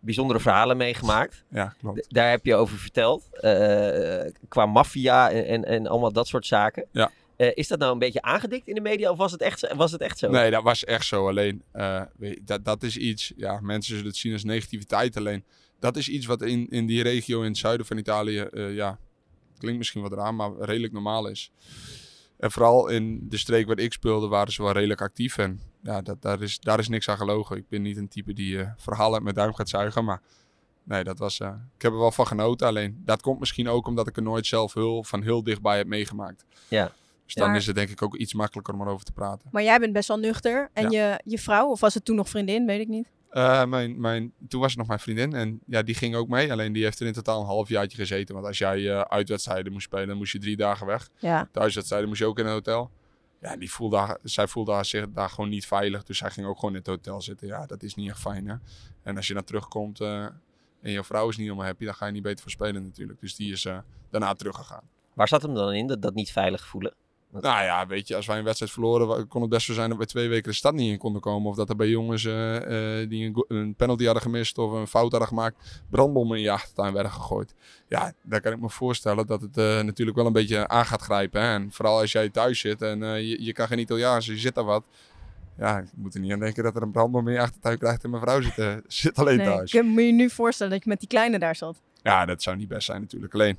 bijzondere verhalen meegemaakt. Ja, klopt. D- daar heb je over verteld. eh, qua maffia en, en, en allemaal dat soort zaken. Ja. Eh, is dat nou een beetje aangedikt in de media of was het echt, zo- was het echt zo? Nee, dat was echt zo. Alleen, eh, je, dat, dat is iets, ja, mensen zullen het zien als negativiteit. Alleen, dat is iets wat in, in die regio in het zuiden van Italië, eh, ja, klinkt misschien wat raar, maar redelijk normaal is. En vooral in de streek waar ik speelde, waren ze wel redelijk actief. En ja, dat, daar, is, daar is niks aan gelogen. Ik ben niet een type die verhalen uit mijn duim gaat zuigen, maar nee, dat was, ik heb er wel van genoten. Alleen, dat komt misschien ook omdat ik er nooit zelf heel, van heel dichtbij heb meegemaakt. Ja. Dus dan Maar- is het denk ik ook iets makkelijker om erover te praten. Maar jij bent best wel nuchter. En Ja. je, je vrouw, of was het toen nog vriendin, weet ik niet. Eh, mijn, mijn, toen was het nog mijn vriendin en ja, die ging ook mee. Alleen die heeft er in totaal een halfjaartje gezeten. Want als jij eh, uitwedstrijden moest spelen, dan moest je drie dagen weg. Ja. Thuiswedstrijden moest je ook in een hotel. Ja, die voelde, haar- zij voelde haar zich daar gewoon niet veilig. Dus zij ging ook gewoon in het hotel zitten. Ja, dat is niet echt fijn hè. En als je dan terugkomt eh, en je vrouw is niet helemaal happy, dan ga je niet beter voor spelen natuurlijk. Dus die is eh, daarna teruggegaan. Waar zat hem dan in, dat, dat niet veilig voelen? Nou ja, weet je, als wij een wedstrijd verloren, kon het best zo zijn dat we twee weken de stad niet in konden komen. Of dat er bij jongens eh, eh, die een, een penalty hadden gemist of een fout hadden gemaakt, brandbommen in je achtertuin werden gegooid. Ja, daar kan ik me voorstellen dat het eh, natuurlijk wel een beetje aan gaat grijpen. Hè? En vooral als jij thuis zit en je, je kan geen Italiaans, je zit daar wat. Ja, ik moet er niet aan denken dat er een brandbom in je achtertuin krijgt en mijn vrouw zit, zit alleen Nee, thuis. ik moet je nu voorstellen dat je met die kleine daar zat. Ja, dat zou niet best zijn natuurlijk. Alleen,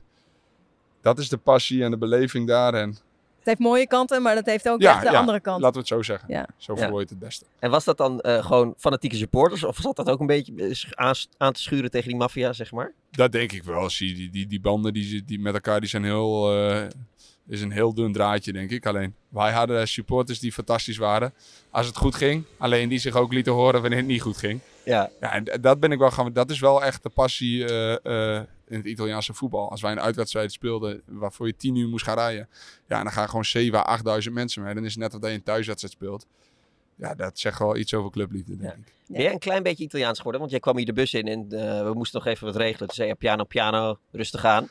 dat is de passie en de beleving daar. En Het heeft mooie kanten, maar dat heeft ook Ja, echt de ja, andere kant. laten we het zo zeggen. Ja. Zo Ja. verwoord je het het beste. En was dat dan eh, gewoon fanatieke supporters? Of zat dat ook een beetje eh, aan, aan te schuren tegen die maffia, zeg maar? Dat denk ik wel. Zie, die, die, die banden die, die met elkaar die zijn heel, eh, is een heel dun draadje, denk ik. Alleen wij hadden supporters die fantastisch waren als het goed ging. Alleen die zich ook lieten horen wanneer het niet goed ging. Ja. Ja, en dat ben ik wel gaan. Dat is wel echt de passie eh, eh, in het Italiaanse voetbal. Als wij een uitwedstrijd speelden waarvoor je tien uur moest gaan rijden. Ja, en dan gaan gewoon 7 à 8.000 mensen mee. Dan is het net dat je een thuiswedstrijd speelt. Ja, dat zegt wel iets over clubliefde, denk ik. Ben jij een klein beetje Italiaans geworden? Want jij kwam hier de bus in en eh, we moesten nog even wat regelen. Toen zei je piano, piano, rustig aan.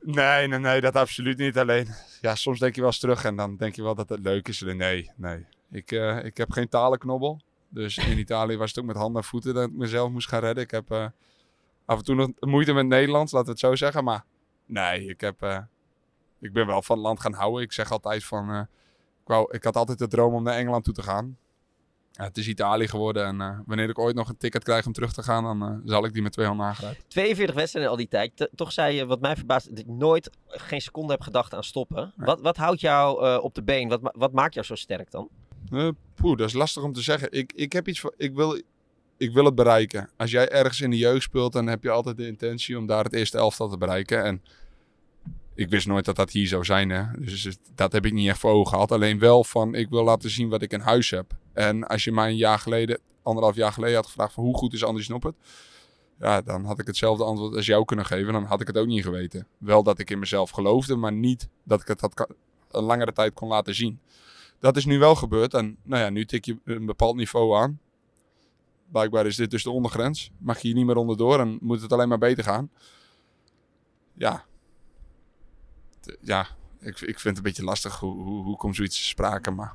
Nee, nee, nee, dat absoluut niet. Alleen, ja, soms denk je wel eens terug en dan denk je wel dat het leuk is. Nee, nee. Ik, eh, ik heb geen talenknobbel. Dus in Italië was het ook met handen en voeten dat ik mezelf moest gaan redden. Ik heb eh, af en toe nog moeite met Nederlands, laten we het zo zeggen. Maar nee, ik, heb, eh, ik ben wel van het land gaan houden. Ik zeg altijd van, eh, ik, wou, ik had altijd de droom om naar Engeland toe te gaan. Ja, het is Italië geworden en eh, wanneer ik ooit nog een ticket krijg om terug te gaan, dan zal ik die met twee handen aangrijpen. 42 wedstrijden al die tijd. T- toch zei je, wat mij verbaast, dat ik nooit geen seconde heb gedacht aan stoppen. Wat, wat houdt jou op de been? Wat, wat maakt jou zo sterk dan? Eh, poeh, dat is lastig om te zeggen. Ik, ik heb iets van, ik wil, ik wil het bereiken. Als jij ergens in de jeugd speelt, dan heb je altijd de intentie om daar het eerste elftal te bereiken. En ik wist nooit dat dat hier zou zijn. Hè? Dus dat heb ik niet echt voor ogen gehad. Alleen wel van, ik wil laten zien wat ik in huis heb. En als je mij een jaar geleden, anderhalf jaar geleden had gevraagd van hoe goed is Andries Noppert? Ja, dan had ik hetzelfde antwoord als jou kunnen geven. Dan had ik het ook niet geweten. Wel dat ik in mezelf geloofde, maar niet dat ik het had, een langere tijd kon laten zien. Dat is nu wel gebeurd. En nou ja, nu tik je een bepaald niveau aan. Blijkbaar is dit dus de ondergrens. Mag je hier niet meer onderdoor en moet het alleen maar beter gaan. Ja. Ja, ik, ik vind het een beetje lastig hoe, hoe, hoe komt zoiets te sprake. Maar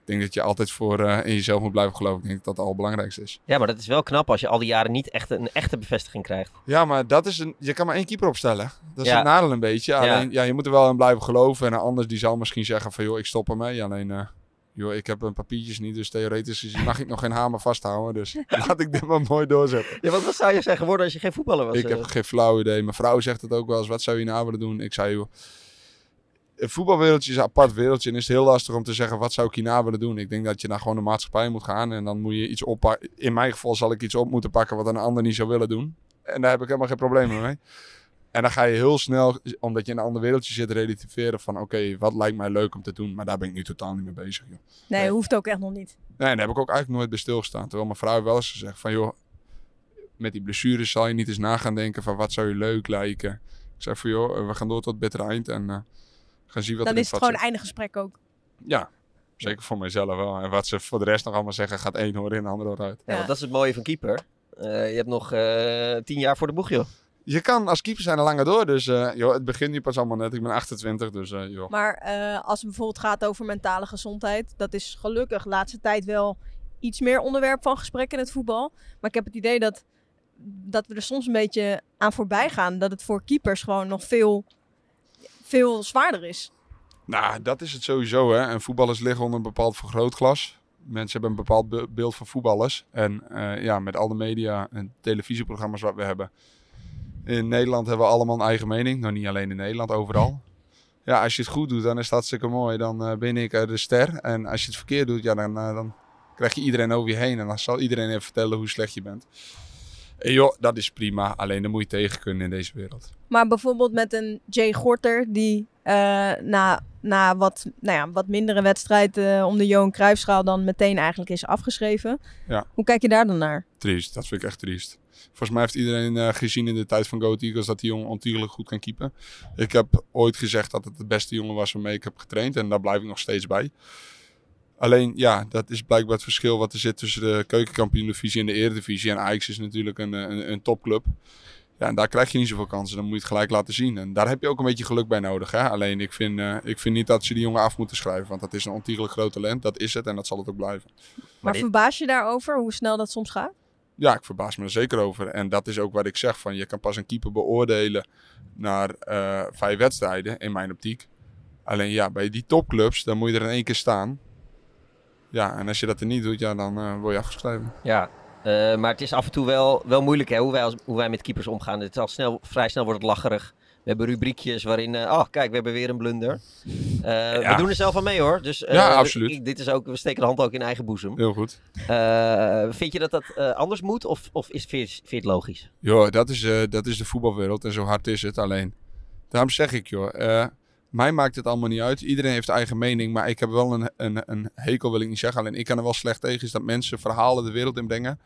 ik denk dat je altijd voor eh, in jezelf moet blijven geloven. Ik denk dat dat het allerbelangrijkste is. Ja, maar dat is wel knap als je al die jaren niet echt een echte bevestiging krijgt. Ja, maar dat is een, je kan maar één keeper opstellen. Dat is Ja. het nadeel een beetje. Ja. Alleen, ja. je moet er wel in blijven geloven. En een ander die zal misschien zeggen van, joh, ik stop ermee. Alleen, eh, joh, ik heb een papiertjes niet. Dus theoretisch gezien mag ik nog geen hamer vasthouden. Dus laat ik dit maar mooi doorzetten. Ja, want wat zou je zijn geworden als je geen voetballer was? Ik heb eh? geen flauw idee. Mijn vrouw zegt het ook wel eens. Wat zou je nou willen doen? Ik zei, joh, het voetbalwereldje is een apart wereldje. En is het heel lastig om te zeggen, wat zou ik hierna willen doen? Ik denk dat je naar gewoon de maatschappij moet gaan. En dan moet je iets oppakken. In mijn geval zal ik iets op moeten pakken wat een ander niet zou willen doen. En daar heb ik helemaal geen problemen mee. En dan ga je heel snel, omdat je in een ander wereldje zit, relativeren van... Oké, wat lijkt mij leuk om te doen? Maar daar ben ik nu totaal niet mee bezig, joh. Nee, hoeft ook echt nog niet. Nee, daar heb ik ook eigenlijk nooit bij stilgestaan. Terwijl mijn vrouw wel eens gezegd van... joh, met die blessures zal je niet eens na gaan denken van... wat zou je leuk lijken? Ik zei van joh, we gaan door tot het eind en eh, gaan zien wat Dan er is het gewoon zit. einde gesprek ook. Ja, zeker voor mijzelf wel. En wat ze voor de rest nog allemaal zeggen... gaat één hoor in, de andere hoor uit. Ja, want dat is het mooie van keeper. Eh, je hebt nog eh, tien jaar voor de boeg, joh. Je kan als keeper zijn er langer door. Dus eh, joh, het begint nu pas allemaal net. Ik ben 28, dus eh, joh. Maar eh, als het bijvoorbeeld gaat over mentale gezondheid, dat is gelukkig de laatste tijd wel iets meer onderwerp van gesprek in het voetbal. Maar ik heb het idee dat, dat we er soms een beetje aan voorbij gaan. Dat het voor keepers gewoon nog veel, veel zwaarder is. Nou, dat is het sowieso. Hè. En voetballers liggen onder een bepaald vergrootglas. Mensen hebben een bepaald be- beeld van voetballers. En ja, met al de media en televisieprogramma's wat we hebben. In Nederland hebben we allemaal een eigen mening. Nou, niet alleen in Nederland, overal. Ja, als je het goed doet, dan is het hartstikke mooi. Dan eh, ben ik eh, de ster. En als je het verkeerd doet, ja, dan, eh, dan krijg je iedereen over je heen. En dan zal iedereen even vertellen hoe slecht je bent. En joh, dat is prima. Alleen dan moet je tegen kunnen in deze wereld. Maar bijvoorbeeld met een Jay Gorter, die na, na wat, nou ja, wat mindere wedstrijd eh, om de Johan Cruijffschaal dan meteen eigenlijk is afgeschreven. Ja. Hoe kijk je daar dan naar? Triest, dat vind ik echt triest. Volgens mij heeft iedereen eh, gezien in de tijd van Goat Eagles dat die jongen ontiegelijk goed kan keepen. Ik heb ooit gezegd dat het de beste jongen was waarmee ik heb getraind en daar blijf ik nog steeds bij. Alleen ja, dat is blijkbaar het verschil wat er zit tussen de keukenkampioen-divisie en de eredivisie. En Ajax is natuurlijk een, een, een topclub. Ja, en daar krijg je niet zoveel kansen. Dan moet je het gelijk laten zien. En daar heb je ook een beetje geluk bij nodig. Hè? Alleen ik vind, eh, ik vind niet dat ze die jongen af moeten schrijven. Want dat is een ontiegelijk groot talent. Dat is het en dat zal het ook blijven. Maar dit- verbaas je daarover hoe snel dat soms gaat? Ja, ik verbaas me er zeker over. En dat is ook wat ik zeg. Van, je kan pas een keeper beoordelen naar eh, vijf wedstrijden, in mijn optiek. Alleen ja, bij die topclubs, dan moet je er in één keer staan. Ja, en als je dat er niet doet, ja, dan eh, word je afgeschreven. Ja, eh, maar het is af en toe wel, wel moeilijk hè, hoe, wij als, hoe wij met keepers omgaan. Het is al snel, vrij snel wordt het lacherig. We hebben rubriekjes waarin, eh, oh kijk, we hebben weer een blunder. Eh, Ja. We doen er zelf aan mee hoor. Dus, Ja, absoluut. ik- dit is ook, we steken de hand ook in eigen boezem. Heel goed. Vind je dat dat anders moet of, of is, vind, je, het logisch? Joh, dat is, eh, dat is de voetbalwereld en zo hard is het. Alleen, daarom zeg ik joh, mij maakt het allemaal niet uit. Iedereen heeft eigen mening, maar ik heb wel een, een, een hekel, wil ik niet zeggen. Alleen ik kan er wel slecht tegen, is dat mensen verhalen de wereld inbrengen.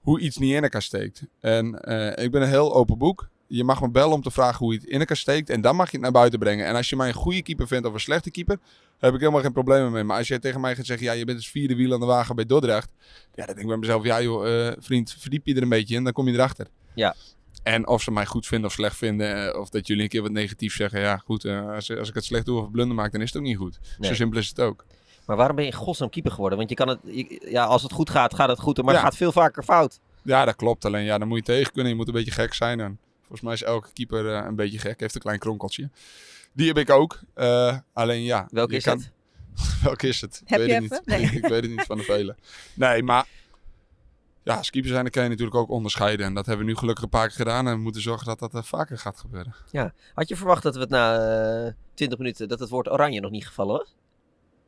Hoe iets niet in elkaar steekt. En eh, ik ben een heel open boek. Je mag me bellen om te vragen hoe je het in elkaar steekt. En dan mag je het naar buiten brengen. En als je mij een goede keeper vindt of een slechte keeper, heb ik helemaal geen problemen mee. Maar als jij tegen mij gaat zeggen, ja, je bent het vierde wiel aan de wagen bij Dordrecht. Ja, dan denk ik bij mezelf, ja joh, eh, vriend, verdiep je er een beetje in, dan kom je erachter. Ja. En of ze mij goed vinden of slecht vinden, eh, of dat jullie een keer wat negatief zeggen. Ja, goed, eh, als, als ik het slecht doe of blunder maak, dan is het ook niet goed. Nee. Zo simpel is het ook. Maar waarom ben je in godsnaam keeper geworden? Want je kan het, je- ja, als het goed gaat, gaat het goed. Maar Ja. het gaat veel vaker fout. Ja, dat klopt. Alleen ja, dan moet je tegen kunnen. Je moet een beetje gek zijn. En volgens mij is elke keeper eh, een beetje gek. Heeft een klein kronkeltje. Die heb ik ook. Eh, alleen ja. Welke is kan- het? Welke is het? Heb ik je weet het even? niet. Nee. ik weet het niet van de vele. Nee, maar ja, als keeper zijn, dan kan je natuurlijk ook onderscheiden. En dat hebben we nu gelukkig een paar keer gedaan. En we moeten zorgen dat dat eh, vaker gaat gebeuren. Had je verwacht dat we het na eh 20 minuten, dat het woord oranje nog niet gevallen was?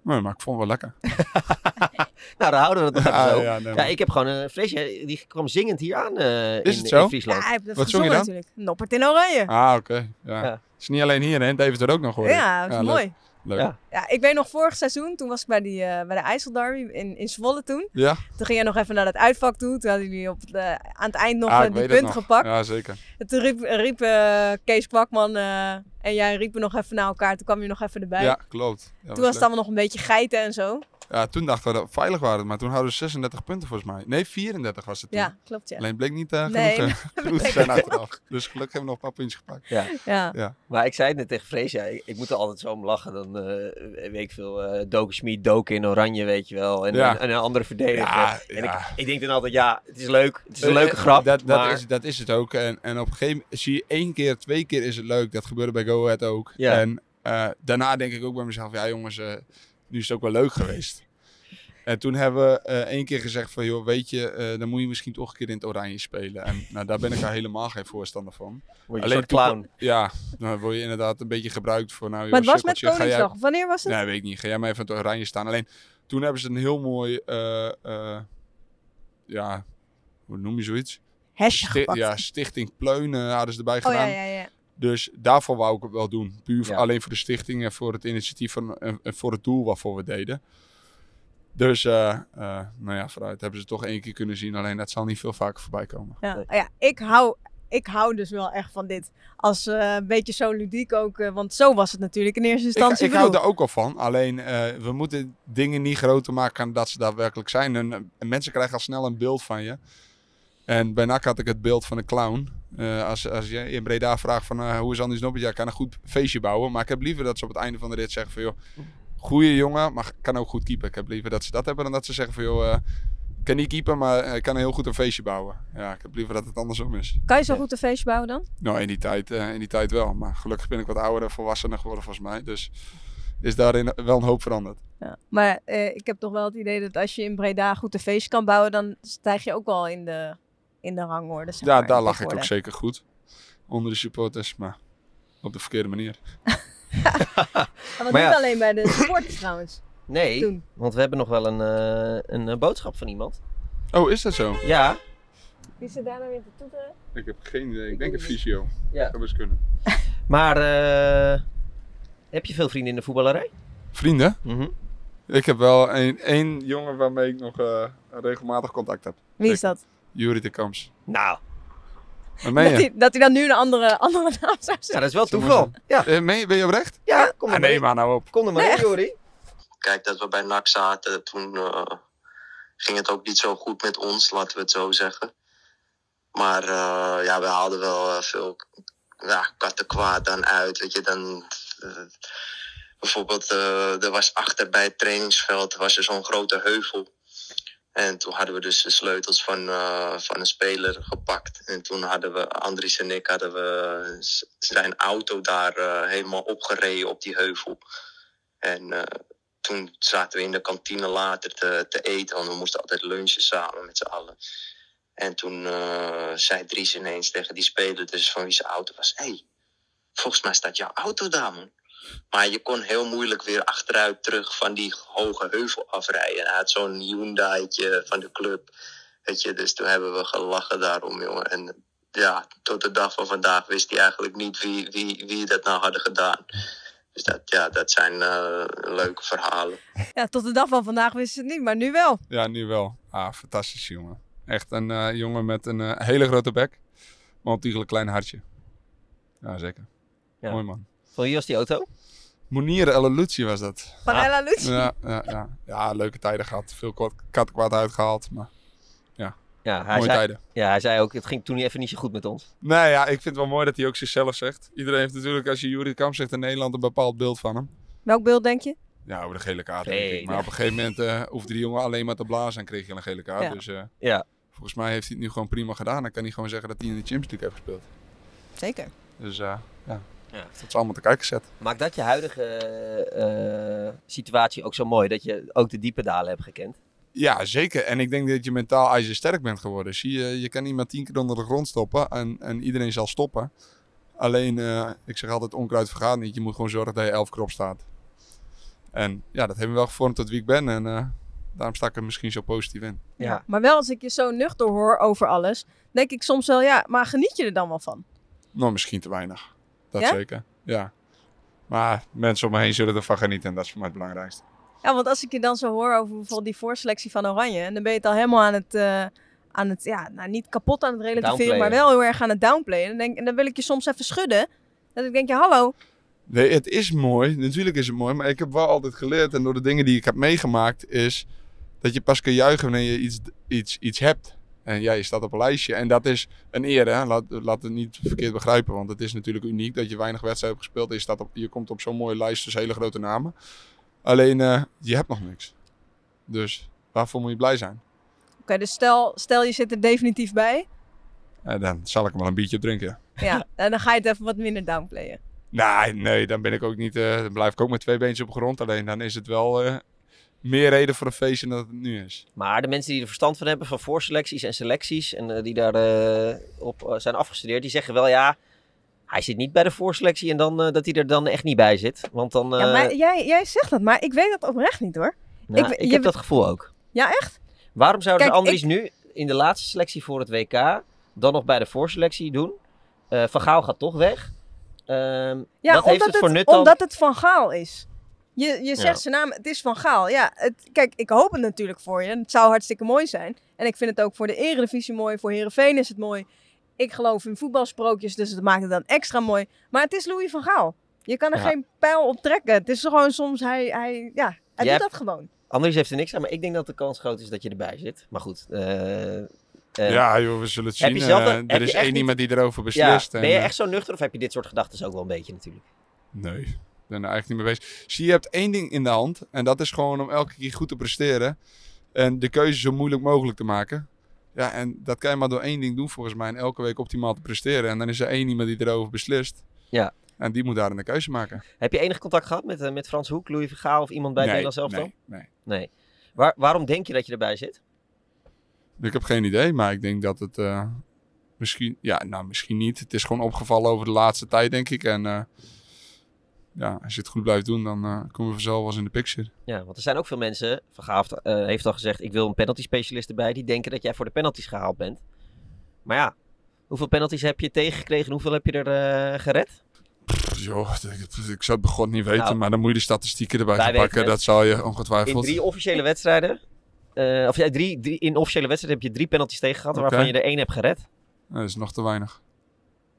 Nee, maar ik vond het wel lekker. Nou, dan houden we het nog even Ah, zo. ja, nee, Ja, ik heb gewoon een Freesje, die kwam zingend hier aan eh, Is in, het zo? in Friesland. Ja, hij heeft het Wat zong je dan? natuurlijk. Noppert in oranje. Ah, oké. Ja. Ja. Het is niet alleen hier, hè. David er ook nog hoor. Ja, dat is mooi. Leuk. Ja. Ja, ik weet nog vorig seizoen, toen was ik bij, die, eh, bij de IJsselderby in, in Zwolle toen. Ja? Toen ging jij nog even naar dat uitvak toe. Toen hadden jullie op de, aan het eind nog Ah, eh, die het punt nog. gepakt. Ja, zeker. En toen riep, riep eh, Kees Kwakman eh, en jij riepen nog even naar elkaar. Toen kwam je nog even erbij. Ja, klopt. Ja, toen was het allemaal nog een beetje geiten en zo. Ja, toen dachten we dat we veilig waren, maar toen hadden we 36 punten volgens mij. Nee, 34 was het toen. Ja, klopt ja. Alleen bleek niet eh, Nee, genoeg, eh, genoeg te zijn achteraf. Dus gelukkig hebben we nog een paar puntjes gepakt. Ja. Ja. Ja. Maar ik zei het net tegen Frees, ja, ik, ik moet er altijd zo om lachen. Dan eh, weet ik veel, eh Doken Schmid, Doken in oranje, weet je wel. En, Ja. en, en een andere verdediger. Ja, en ja. Ik, ik denk dan altijd, ja, het is leuk. Het is een leuke grap. Dat, dat, maar is, dat is het ook. En, en op een gegeven moment zie je één keer, twee keer is het leuk. Dat gebeurde bij Go Ahead ook. Ja. En eh, daarna denk ik ook bij mezelf, ja jongens, eh, nu is het ook wel leuk geweest. En toen hebben we eh, één keer gezegd van, joh, weet je, eh, dan moet je misschien toch een keer in het oranje spelen. En nou, daar ben ik al helemaal geen voorstander van. word je een Alleen soort clown. Ja, dan word je inderdaad een beetje gebruikt voor, nou Maar het was met jij- Koningsdag. Wanneer was het? Nee, weet ik niet. Ga jij maar even in het oranje staan. Alleen toen hebben ze een heel mooi, eh, eh, ja, hoe noem je zoiets? Hesje ja, Stichting Pleun eh, hadden ze erbij Oh ja, gedaan. ja, ja. Dus daarvoor wou ik het wel doen. Puur Ja. alleen voor de stichting en voor het initiatief van, en, en voor het doel waarvoor we deden. Dus, eh, eh, nou ja, vooruit hebben ze toch één keer kunnen zien. Alleen dat zal niet veel vaker voorbij komen. Ja, ik, hou, ik hou dus wel echt van dit. Als eh, een beetje zo ludiek ook. eh, want zo was het natuurlijk in eerste instantie ik hou er ook al van. Alleen eh, we moeten dingen niet groter maken dan dat ze daadwerkelijk zijn. En, en mensen krijgen al snel een beeld van je. En bij NAC had ik het beeld van een clown. Eh, als, als je in Breda vraagt van eh, hoe is Andy Noppert, ja, kan een goed feestje bouwen. Maar ik heb liever dat ze op het einde van de rit zeggen van joh, goede jongen, maar kan ook goed keepen. Ik heb liever dat ze dat hebben dan dat ze zeggen van joh, eh, ik kan niet keepen, maar hij kan heel goed een feestje bouwen. Ja, ik heb liever dat het andersom is. Kan je zo goed een feestje bouwen dan? Nou, in die tijd, in die tijd wel. Maar gelukkig ben ik wat ouder en volwassener geworden volgens mij. Dus is daarin wel een hoop veranderd. Ja. Maar ik heb toch wel het idee dat als je in Breda goed een feestje kan bouwen, dan stijg je ook wel in de, in de rangorde. Zeg Ja, maar, daar lag ik ook zeker goed. Onder de supporters, maar op de verkeerde manier. Maar niet ja. alleen bij de supporters trouwens. Nee, Toen. want we hebben nog wel een, eh, een eh, boodschap van iemand. Oh, is dat zo? Ja, Wie zit daar nou weer te toeteren? Ik heb geen idee. Ik denk een fysio. Ja. Zou best kunnen. maar eh, heb je veel vrienden in de voetballerij? Vrienden? Mhm. Ik heb wel een, één jongen waarmee ik nog eh, regelmatig contact heb. Wie is dat? Jurie de Kamps. Nou, Dat je? hij, dat hij dan nu een andere, andere naam zou ja, zeggen. dat is wel toeval. Ja, Eh, meen je? Ben je oprecht? ja kom Ah, er nee, maar nou op. Kom er maar in, Jori. Kijk, dat we bij NAC zaten, toen eh, ging het ook niet zo goed met ons, laten we het zo zeggen. Maar eh, ja, we haalden wel eh, veel ja, kattenkwaad dan uit. Weet je, dan, eh, bijvoorbeeld, eh, er was achter bij het trainingsveld was er zo'n grote heuvel. En toen hadden we dus de sleutels van, eh, van een speler gepakt. En toen hadden we, Andries en ik, hadden we zijn auto daar eh, helemaal opgereden op die heuvel. En eh, toen zaten we in de kantine later te, te eten, want we moesten altijd lunchen samen met z'n allen. En toen zei Dries ineens tegen die speler, dus van wie zijn auto was: Hé, hey, volgens mij staat jouw auto daar, man. Maar je kon heel moeilijk weer achteruit terug van die hoge heuvel afrijden. En hij had zo'n Hyundai'tje van de club. Weet je, dus toen hebben we gelachen daarom, jongen. En ja, tot de dag van vandaag wist hij eigenlijk niet wie, wie, wie dat nou hadden gedaan. Dus dat, ja, dat zijn eh, leuke verhalen. Ja, tot de dag van vandaag wist ze het niet, maar nu wel. Ja, nu wel. Ah, fantastisch jongen. Echt een eh, jongen met een eh, hele grote bek. Maar ontiegelijk klein hartje. Ja, zeker. Ja. Mooi man. Van wie was die auto? Monier El Lucci was dat. Van. Ja, ja, ja. ja, leuke tijden gehad. Veel kwad- kattenkwaad uitgehaald. Maar Ja, hij mooie zei, tijden. ja, hij zei ook, het ging toen even niet zo goed met ons. Nee, ja, ik vind het wel mooi dat hij ook zichzelf zegt. Iedereen heeft natuurlijk, als je Jurie Kamp zegt in Nederland, een bepaald beeld van hem. Welk beeld denk je? Ja, over de gele kaart. Nee, denk ik. Maar nee. op een gegeven moment eh, hoefde die jongen alleen maar te blazen en kreeg hij een gele kaart. Ja. Dus eh, Ja. volgens mij heeft hij het nu gewoon prima gedaan. Dan kan hij gewoon zeggen dat hij in de Champions League heeft gespeeld. Zeker. Dus eh, ja, Ja. dat is allemaal te kijken gezet. Maakt dat je huidige eh, situatie ook zo mooi, dat je ook de diepe dalen hebt gekend? Ja, zeker. En ik denk dat je mentaal ijzersterk bent geworden. Zie je, je kan iemand tien keer onder de grond stoppen en, en iedereen zal stoppen. Alleen, eh, ik zeg altijd, onkruid vergaat niet. Je moet gewoon zorgen dat je elf keer op staat. En ja, dat heeft me wel gevormd tot wie ik ben. En eh, daarom sta ik er misschien zo positief in. Ja. Maar wel als ik je zo nuchter hoor over alles, denk ik soms wel, ja, maar geniet je er dan wel van? Nou, misschien te weinig. Dat Ja? zeker. Ja. Maar mensen om me heen zullen ervan genieten. En dat is voor mij het belangrijkste. Ja, want als ik je dan zo hoor over bijvoorbeeld die voorselectie van Oranje, en dan ben je het al helemaal aan het, eh, aan het ja, nou niet kapot aan het relativeren, maar wel heel erg aan het downplayen. En, denk, en dan wil ik je soms even schudden. Dat ik denk, ja, hallo. Nee, het is mooi. Natuurlijk is het mooi. Maar ik heb wel altijd geleerd. En door de dingen die ik heb meegemaakt. Is dat je pas kan juichen wanneer je iets, iets, iets hebt. En ja, je staat op een lijstje. En dat is een eer. Hè? Laat, laat het niet verkeerd begrijpen. Want het is natuurlijk uniek dat je weinig wedstrijden hebt gespeeld. En je, staat op, je komt op zo'n mooie lijst. Dus hele grote namen. Alleen, eh, je hebt nog niks. Dus waarvoor moet je blij zijn? Oké, dus stel, stel je zit er definitief bij. Dan zal ik er wel een biertje drinken. Ja, en dan ga je het even wat minder downplayen. Nee, nee, dan ben ik ook niet. eh, dan blijf ik ook met twee beentjes op de grond. Alleen dan is het wel eh, meer reden voor een feestje dan het nu is. Maar de mensen die er verstand van hebben van voorselecties en selecties en eh, die daar eh, op eh, zijn afgestudeerd, die zeggen wel ja, hij zit niet bij de voorselectie en dan, eh, dat hij er dan echt niet bij zit. Want dan, ja, maar jij, jij zegt dat, maar ik weet dat oprecht niet hoor. nou, ik- ik, je- heb dat gevoel ook. Ja, echt? Waarom zouden Kijk, de Andries nu in de laatste selectie voor het WK dan nog bij de voorselectie doen? Eh, van Gaal gaat toch weg. Ehm Ja, wat heeft omdat, het voor nut dan? omdat het Van Gaal is. Je, je zegt Ja. zijn naam, het is Van Gaal. Ja, het, kijk, ik hoop het natuurlijk voor je. Het zou hartstikke mooi zijn. En ik vind het ook voor de Eredivisie mooi. Voor Herenveen is het mooi. Ik geloof in voetbalsprookjes, dus het maakt het dan extra mooi. Maar het is Louis van Gaal. Je kan er Ja. geen pijl op trekken. Het is gewoon soms, hij, hij, ja, hij Jij doet hebt- dat gewoon. Andries heeft er niks aan, maar ik denk dat de kans groot is dat je erbij zit. Maar goed, eh, Eh, ja, joh, we zullen het heb zien. je zelf Eh, er is één niet- iemand die erover ja, beslist. ben en, je echt zo nuchter of heb je dit soort gedachten ook wel een beetje natuurlijk? Nee, ben er eigenlijk niet mee bezig. Zie, je hebt één ding in de hand. En dat is gewoon om elke keer goed te presteren. En de keuze zo moeilijk mogelijk te maken. Ja, en dat kan je maar door één ding doen volgens mij. En elke week optimaal te presteren. En dan is er één iemand die erover beslist. Ja. En die moet daar een keuze maken. Heb je enig contact gehad met, eh, met Frans Hoek, Louis Vergaal of iemand bij Nee, Nederlands elftal? nee, nee. Nee. Waar, waarom denk je dat je erbij zit? Ik heb geen idee, maar ik denk dat het eh, misschien... Ja, nou, misschien niet. Het is gewoon opgevallen over de laatste tijd, denk ik. En eh, ja, als je het goed blijft doen, dan eh, komen we vanzelf wel eens in de picture. Ja, want er zijn ook veel mensen, Van heeft, eh, heeft al gezegd, ik wil een penalty specialist erbij, die denken dat jij voor de penalties gehaald bent. Maar ja, hoeveel penalties heb je tegengekregen en hoeveel heb je er eh, gered? Pff, joh, ik, ik zou het begon niet weten, Nou, maar dan moet je de statistieken erbij gaan pakken. Dat zal je In ongetwijfeld. drie officiële wedstrijden, eh, of ja, drie, drie, in officiële wedstrijden heb je drie penalties tegen gehad, waarvan je er één hebt gered. Dat is nog te weinig.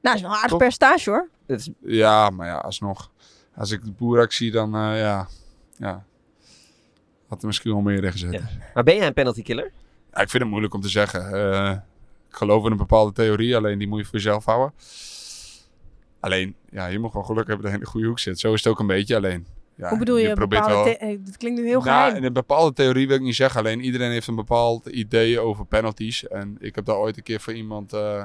Nou, dat is wel een aardig Toch? percentage hoor. Is, Ja, maar ja, alsnog. Als ik de boerak zie, dan eh, ja, ja. Had er misschien wel meer in gezet. Ja. Ja. maar ben jij een penalty killer? ik vind het moeilijk om te zeggen. Eh, ik geloof in een bepaalde theorie, alleen die moet je voor jezelf houden. Alleen, ja, je moet gewoon geluk hebben dat je in de goede hoek zit. Zo is het ook een beetje alleen. Ja, Hoe bedoel je? probeert bepaalde wel- dat klinkt nu heel Nou, geheim. in een bepaalde theorie wil ik niet zeggen. Alleen iedereen heeft een bepaald idee over penalties. En ik heb daar ooit een keer van iemand eh,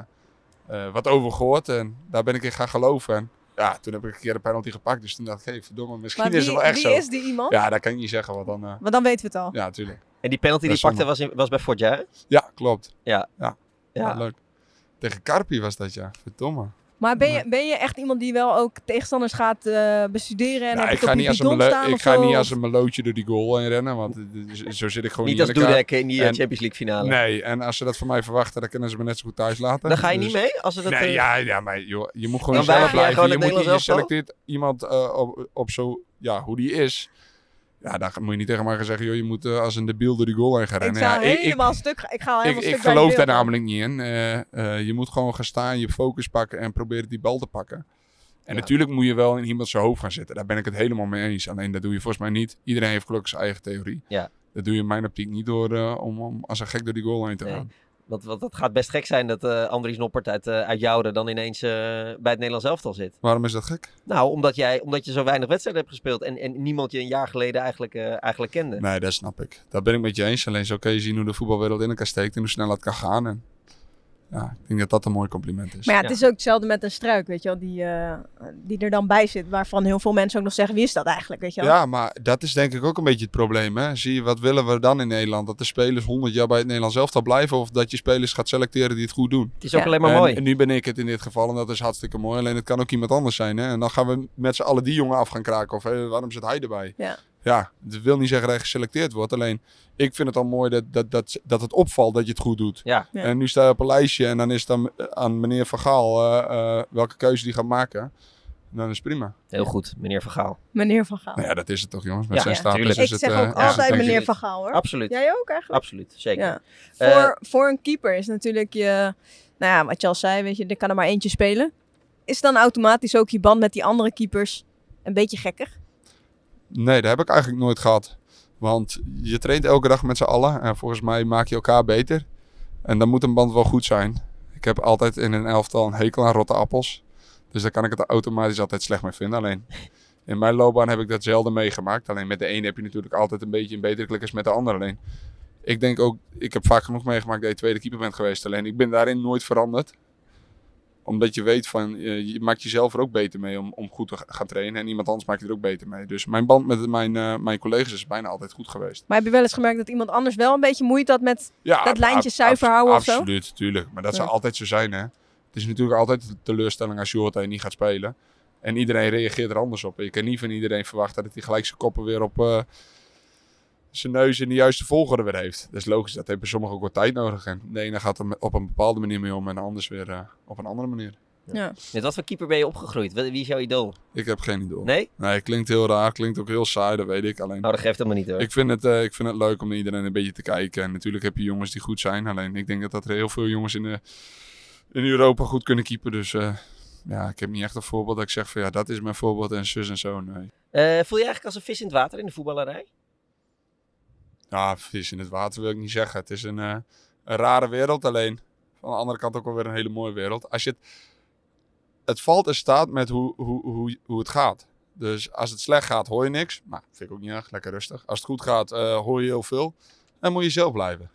eh, wat over gehoord. En daar ben ik in gaan geloven. En ja, toen heb ik een keer een penalty gepakt. Dus toen dacht ik, hey, verdomme, misschien Maar is wie, het wel echt wie zo. is die iemand? Ja, dat kan ik niet zeggen. Want dan, eh, Want dan weten we het al. ja, natuurlijk. En die penalty die pakte was, in, was bij hè? Ja, klopt. Ja. Ja, Ja. Ja, leuk. Tegen Carpi was dat, ja. Verdomme. Maar ben je, ben je echt iemand die wel ook tegenstanders gaat eh, bestuderen en heb ik ga, niet als, een staan ik ga niet als een melootje door die goal heen rennen. Want zo- zit ik gewoon Niet niet, als. Dudek in die eh, En- Champions League finale. Nee, en als ze dat van mij verwachten, dan kunnen ze me net zo goed thuis laten. Dan ga je Dus- niet mee? Als ze dat, nee, eh, ja, ja, maar joh, je moet gewoon jij blijven. gewoon Je, moet, selecteert iemand op, op zo, ja, hoe die is. Ja, dan moet je niet tegen mij gaan zeggen, joh, je moet eh, als een debiel door die goal heen gaan Ik rennen. ga Ja, ik, ik, helemaal stuk. Ik ga helemaal ik, stuk ik bij de geloof daar namelijk niet in. Eh, eh, je moet gewoon gaan staan, je focus pakken en proberen die bal te pakken. En Ja. natuurlijk moet je wel in iemand zijn hoofd gaan zitten. Daar ben ik het helemaal mee eens. Alleen dat doe je volgens mij niet. Iedereen heeft gelukkig zijn eigen theorie. Ja. Dat doe je in mijn optiek niet door eh, om, om als een gek door die goal heen te Nee. Want dat gaat best gek zijn dat eh Andries Noppert uit, eh uit Jouden dan ineens eh, bij het Nederlands elftal zit. Waarom is dat gek? Nou, omdat, jij, omdat je zo weinig wedstrijden hebt gespeeld en, en niemand je een jaar geleden eigenlijk, eigenlijk kende. Nee, dat snap ik. Dat ben ik met je eens. Alleen zo kun je zien hoe de voetbalwereld in elkaar steekt en hoe snel het kan gaan. En ja, ik denk dat dat een mooi compliment is. Maar ja, Ja. het is ook hetzelfde met een struik, weet je wel, die, eh, die er dan bij zit. Waarvan heel veel mensen ook nog zeggen, wie is dat eigenlijk, weet je wel? Ja, maar dat is denk ik ook een beetje het probleem. Hè? Zie je, wat willen we dan in Nederland? Dat de spelers 100 jaar bij het Nederlands elftal blijven of dat je spelers gaat selecteren die het goed doen? Het is ook Ja. alleen maar en, mooi. en nu ben ik het in dit geval en dat is hartstikke mooi. Alleen het kan ook iemand anders zijn. Hè? En dan gaan we met z'n allen die jongen af gaan kraken. Of waarom zit hij erbij? Ja. Ja, dat wil niet zeggen dat je geselecteerd wordt. Alleen ik vind het al mooi dat, dat, dat, dat het opvalt dat je het goed doet. Ja. Ja. En nu sta je op een lijstje en dan is het dan aan meneer Van Gaal eh, eh, welke keuze die gaat maken. En dan is het prima. Heel goed, meneer Vergaal. Meneer Van Gaal. Nou ja, dat is het toch jongens. Met Ja, zijn ja, status tuurlijk. is ik het... zeg eh, ook altijd meneer Van Gaal, hoor. Absoluut. Jij ook eigenlijk? Absoluut, zeker. Ja. Eh, Voor, voor een keeper is natuurlijk je, nou ja, wat je al zei, weet je, er kan er maar eentje spelen. Is dan automatisch ook je band met die andere keepers een beetje gekker? Nee, dat heb ik eigenlijk nooit gehad. Want je traint elke dag met z'n allen. En volgens mij maak je elkaar beter. En dan moet een band wel goed zijn. Ik heb altijd in een elftal een hekel aan rotte appels. Dus daar kan ik het automatisch altijd slecht mee vinden. Alleen in mijn loopbaan heb ik dat zelden meegemaakt. Alleen met de ene heb je natuurlijk altijd een beetje een betere klik als met de ander. Alleen ik denk ook, ik heb vaak genoeg meegemaakt dat je tweede keeper bent geweest. Alleen ik ben daarin nooit veranderd omdat je weet van, eh, je maakt jezelf er ook beter mee om, om goed te ga- gaan trainen. En iemand anders maakt je er ook beter mee. Dus mijn band met mijn, eh, mijn collega's is bijna altijd goed geweest. Maar heb je wel eens gemerkt dat iemand anders wel een beetje moeite had met... Ja, Dat lijntje zuiver houden of zo? Absoluut, tuurlijk. Maar dat Ja. zal altijd zo zijn, hè. Het is natuurlijk altijd een teleurstelling als je hoort dat je niet gaat spelen. En iedereen reageert er anders op. Je kan niet van iedereen verwachten dat hij gelijk zijn koppen weer op eh, zijn neus in de juiste volgorde weer heeft. Dat is logisch, dat heeft bij sommigen ook wat tijd nodig. En de ene gaat er op een bepaalde manier mee om en de anders weer eh, op een andere manier. Ja. Met wat voor keeper ben je opgegroeid? Wie is jouw idool? Ik heb geen idee. Nee? Nee, klinkt heel raar, klinkt ook heel saai, dat weet ik. Alleen Nou, dat geeft helemaal niet hoor. Ik vind, het, eh, ik vind het leuk om naar iedereen een beetje te kijken. En natuurlijk heb je jongens die goed zijn. Alleen ik denk dat, dat er heel veel jongens in, de, in Europa goed kunnen keepen. Dus eh, ja, ik heb niet echt een voorbeeld dat ik zeg van ja, dat is mijn voorbeeld en zus en zo. Nee. Eh, voel je eigenlijk als een vis in het water in de voetballerij? Ja, vis in het water wil ik niet zeggen. Het is een, eh, een rare wereld. Alleen van de andere kant ook wel weer een hele mooie wereld. Als je het, het valt en staat met hoe, hoe, hoe, hoe het gaat. Dus als het slecht gaat, hoor je niks. Nou, vind ik ook niet erg. Lekker rustig. Als het goed gaat, eh, hoor je heel veel. En moet je zelf blijven.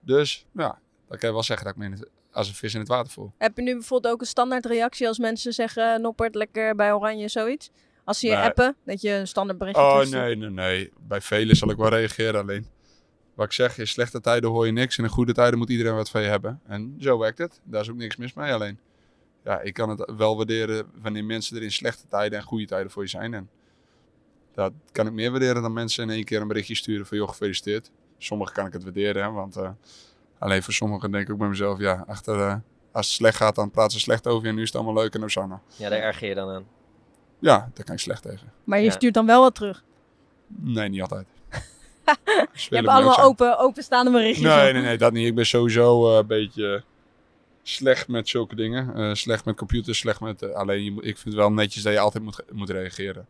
Dus ja, dan kan je wel zeggen dat ik me in het- als een vis in het water voel. Heb je nu bijvoorbeeld ook een standaard reactie als mensen zeggen... Noppert, lekker bij Oranje, zoiets? Als ze je Nee. appen, dat je een standaard berichtje Oh nee, nee, nee. Bij velen zal ik wel reageren. Alleen wat ik zeg, in slechte tijden hoor je niks. En in goede tijden moet iedereen wat van je hebben. En zo werkt het. Daar is ook niks mis mee. Alleen ja, ik kan het wel waarderen wanneer mensen er in slechte tijden en goede tijden voor je zijn. En dat kan ik meer waarderen dan mensen in één keer een berichtje sturen van joh, gefeliciteerd. Sommigen kan ik het waarderen, hè, want eh, alleen voor sommigen denk ik ook bij mezelf, ja, achter, eh, als het slecht gaat, dan praten ze slecht over je en nu is het allemaal leuk en Osana. Ja, daar erger je dan aan. Ja, daar kan ik slecht tegen. Maar je Ja. stuurt dan wel wat terug. Nee, niet altijd. Je hebt allemaal open, openstaande berichtjes. Nee, nee, nee, dat niet. Ik ben sowieso eh, een beetje slecht met zulke dingen. Eh, slecht met computers, slecht met... eh, alleen, je ik vind het wel netjes dat je altijd moet, moet reageren.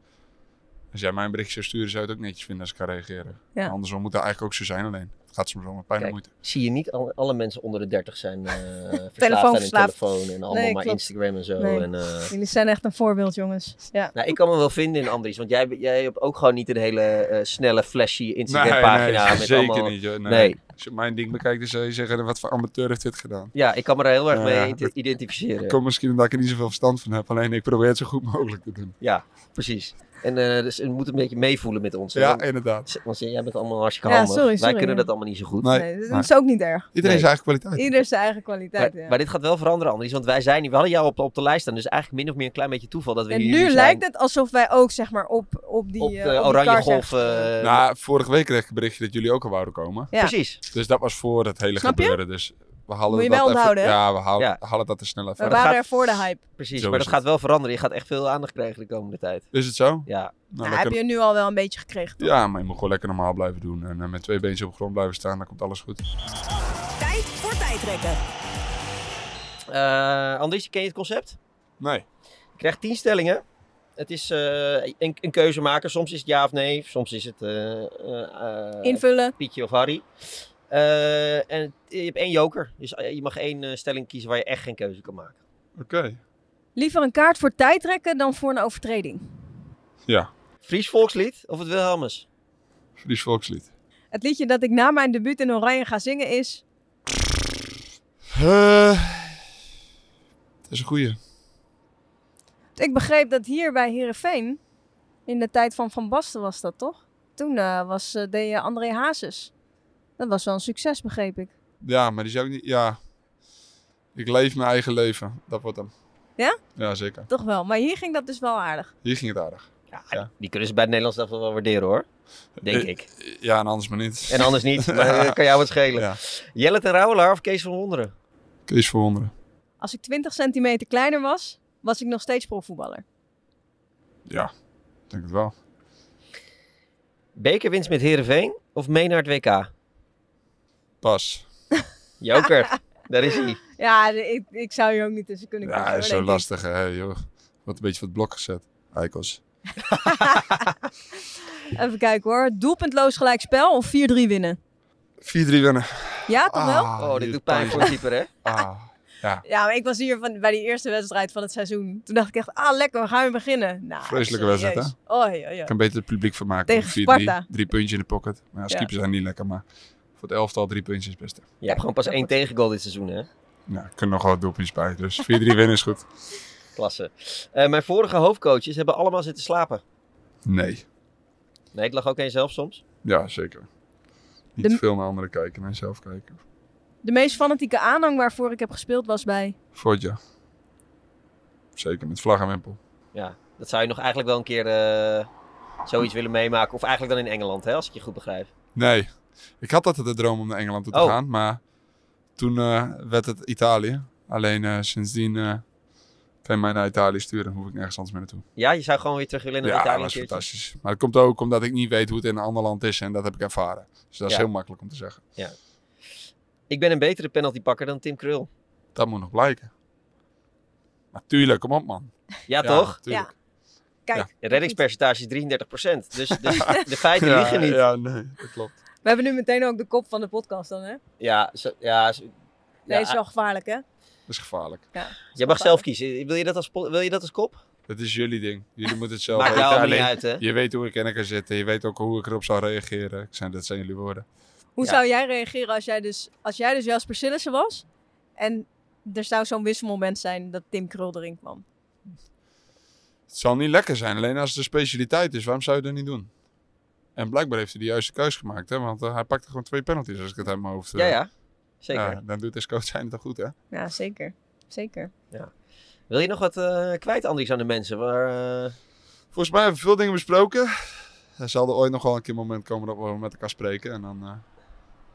Als jij mij een berichtje zou sturen, zou je het ook netjes vinden als ik kan reageren. Ja. Andersom moet dat eigenlijk ook zo zijn alleen. Het gaat soms wel met pijn en Kijk, moeite. zie je niet alle, alle mensen onder de 30 zijn eh verslaafd Telefoon aan hun telefoon en allemaal Nee, maar klopt. Instagram en zo. Nee. En, eh, Jullie zijn echt een voorbeeld, jongens. Ja. nou, ik kan me wel vinden in Andries, want jij, jij hebt ook gewoon niet een hele eh, snelle, flashy Instagram nee, pagina. met zeker allemaal... niet. joh. Nee. Als je mijn ding bekijkt, dan zou je zeggen, wat voor amateur heeft dit gedaan? Ja, ik kan me er heel erg Ja, mee identificeren. Het komt misschien omdat ik er niet zoveel verstand van heb. Alleen ik probeer het zo goed mogelijk te doen. Ja, precies. En eh, dus je moet een beetje meevoelen met ons. hè, Ja, want- inderdaad. Want jij bent allemaal hartstikke Ja, handig. sorry, Wij sorry, kunnen dat allemaal niet zo goed. Nee. Nee, dat is ook niet erg. Iedereen Nee. zijn eigen kwaliteit. Ieder zijn eigen kwaliteit. Maar, ja. maar dit gaat wel veranderen, Andries. Want wij zijn hier, we hadden jou op, op de lijst staan. Dus eigenlijk min of meer een klein beetje toeval dat we en hier nu zijn. lijkt het alsof wij ook zeg maar op, op die, op eh, de oranje golf. eh, Nou, vorige week kreeg ik een berichtje dat jullie ook al wouden komen. Ja. Precies. Dus dat was voor het hele Snap je? gebeuren. Dus we halen Moet je dat wel even? Ja, we halen, Ja. halen dat er snel even. We waren gaat- er voor de hype. Precies, Zo maar dat gaat wel veranderen. Je gaat echt veel aandacht krijgen de komende tijd. Is het zo? Ja, Nou, Nou, lekker- heb je nu al wel een beetje gekregen. toch? Ja, maar je moet gewoon lekker normaal blijven doen. En eh, met twee beentjes op de grond blijven staan, dan komt alles goed. Tijd voor tijdrekken. Eh Andries, ken je het concept? Nee. Je krijgt 10 stellingen. Het is eh, een, een keuze maken. Soms is het ja of nee. Soms is het eh, eh, eh, Invullen. Pietje of Harry. Eh, en je hebt één joker. Dus eh, je mag één eh, stelling kiezen waar je echt geen keuze kan maken. Oké. Liever een kaart voor tijdrekken dan voor een overtreding. Ja, Fries volkslied of het Wilhelmus? Fries volkslied. Het liedje dat ik na mijn debuut in Oranje ga zingen is... Eh, het is een goeie. Ik begreep dat hier bij Herenveen in de tijd van Van Basten was dat toch? Toen eh, was, eh, deed je André Hazes. Dat was wel een succes, begreep ik. Ja, maar die zou ik niet... Ja. Ik leef mijn eigen leven. Dat wordt hem. Ja? Ja, zeker. Toch wel. Maar hier ging dat dus wel aardig. Hier ging het aardig. Ja, Ja. Die kunnen ze bij het Nederlands zelf wel waarderen hoor. Denk Eh, ik. Ja, en anders maar niet. En anders niet. Maar eh, kan jou wat schelen. Ja. Jelle ten Rauwelaar of Kees van Wonderen? Kees verwonderen. Als ik 20 centimeter kleiner was, was ik nog steeds profvoetballer. Ja, denk het wel. Bekerwinst met Herenveen of mee naar het WK? Pas. Joker, daar is hij. Ja, de- ik, ik zou hier ook niet tussen kunnen kiezen. Ja, is zo lastig hè, joh. Wordt een beetje van het blok gezet. Eikels. Even kijken hoor. Doelpuntloos gelijkspel of 4-3 winnen? 4-3 winnen. Ja, toch wel? Ah, Oh, dit doet pijn voor een keeper hè? Ah, ja. Ja, maar ik was hier van, bij die eerste wedstrijd van het seizoen. Toen dacht ik echt, ah lekker, we gaan weer beginnen. Nou, Vreselijke wedstrijd, serieus. Oh, ja, ja. Ik kan beter het publiek van maken. Tegen 4-3. Sparta. Drie puntjes in de pocket. Maar ja, Ja. keepers zijn niet lekker, maar voor het elftal drie puntjes is het beste. Je hebt gewoon pas één tegengoal dit seizoen hè? Ja, er kunnen nog wel wat doelpuntjes bij. Dus 4-3 winnen is goed. Klasse. Eh, mijn vorige hoofdcoaches hebben allemaal zitten slapen. Nee. Nee, het lag ook aan jezelf soms. Ja, zeker. Niet De- veel naar anderen kijken, naar jezelf kijken. De meest fanatieke aanhang waarvoor ik heb gespeeld was bij... Fortja. Zeker, met vlag en wimpel. Ja, dat zou je nog eigenlijk wel een keer eh, zoiets willen meemaken. Of eigenlijk dan in Engeland, hè, als ik je goed begrijp. Nee, ik had altijd de droom om naar Engeland toe te Oh. gaan, maar toen eh, werd het Italië. Alleen eh, sindsdien eh, kan je mij naar Italië sturen, hoef ik nergens anders meer naartoe. Ja, je zou gewoon weer terug willen naar Ja, Italië dat een is fantastisch. Maar het komt ook omdat ik niet weet hoe het in een ander land is en dat heb ik ervaren. Dus dat is Ja. heel makkelijk om te zeggen. Ja. Ik ben een betere penaltypakker dan Tim Krul. Dat moet nog blijken. Maar tuurlijk, kom op man. Ja, toch? Tuurlijk. Kijk, De reddingspercentage is 33%. Dus, dus de feiten Ja, liegen niet. Ja, nee, dat klopt. We hebben nu meteen ook de kop van de podcast dan, hè? Ja, zo, ja, zo- Nee, ja, is wel gevaarlijk, hè? Dat is gevaarlijk. Ja. Jij mag zelf kiezen. Wil je dat als, wil je dat als kop? Dat is jullie ding. Jullie moeten het zelf Maakt jou niet Alleen, uit, hè? Je weet hoe ik in elkaar zit. en Je weet ook hoe ik erop zou reageren. Ik zei, dat zijn jullie woorden. Hoe Ja. zou jij reageren als jij dus, als jij dus Jasper Sillissen was en er zou zo'n wisselmoment zijn dat Tim Krul erin kwam? Het zal niet lekker zijn. Alleen als het een specialiteit is, waarom zou je dat niet doen? En blijkbaar heeft hij de juiste keus gemaakt. Hè? Want eh, hij pakte gewoon twee penalties als ik het uit mijn hoofd... eh, Ja, ja. Zeker. ja, dan doet de coach zijn toch goed, hè? Ja, zeker. Zeker. Ja. Wil je nog wat eh, kwijt, Andries, aan de mensen? Waar, eh, Volgens mij hebben we veel dingen besproken. Er zal er ooit nog wel een keer een moment komen dat we met elkaar spreken. En dan eh, kunnen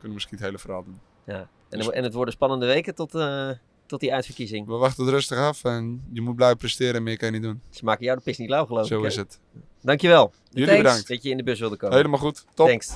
we misschien het hele verhaal doen. Ja. En, en het worden spannende weken tot, eh, tot die uitverkiezing. We wachten het rustig af en je moet blijven presteren en meer kan je niet doen. Ze maken jou de pis niet lauw, geloof ik. Zo is het. Dankjewel. Jullie bedankt. Dat je in de bus wilde komen. Helemaal goed. Top. Thanks.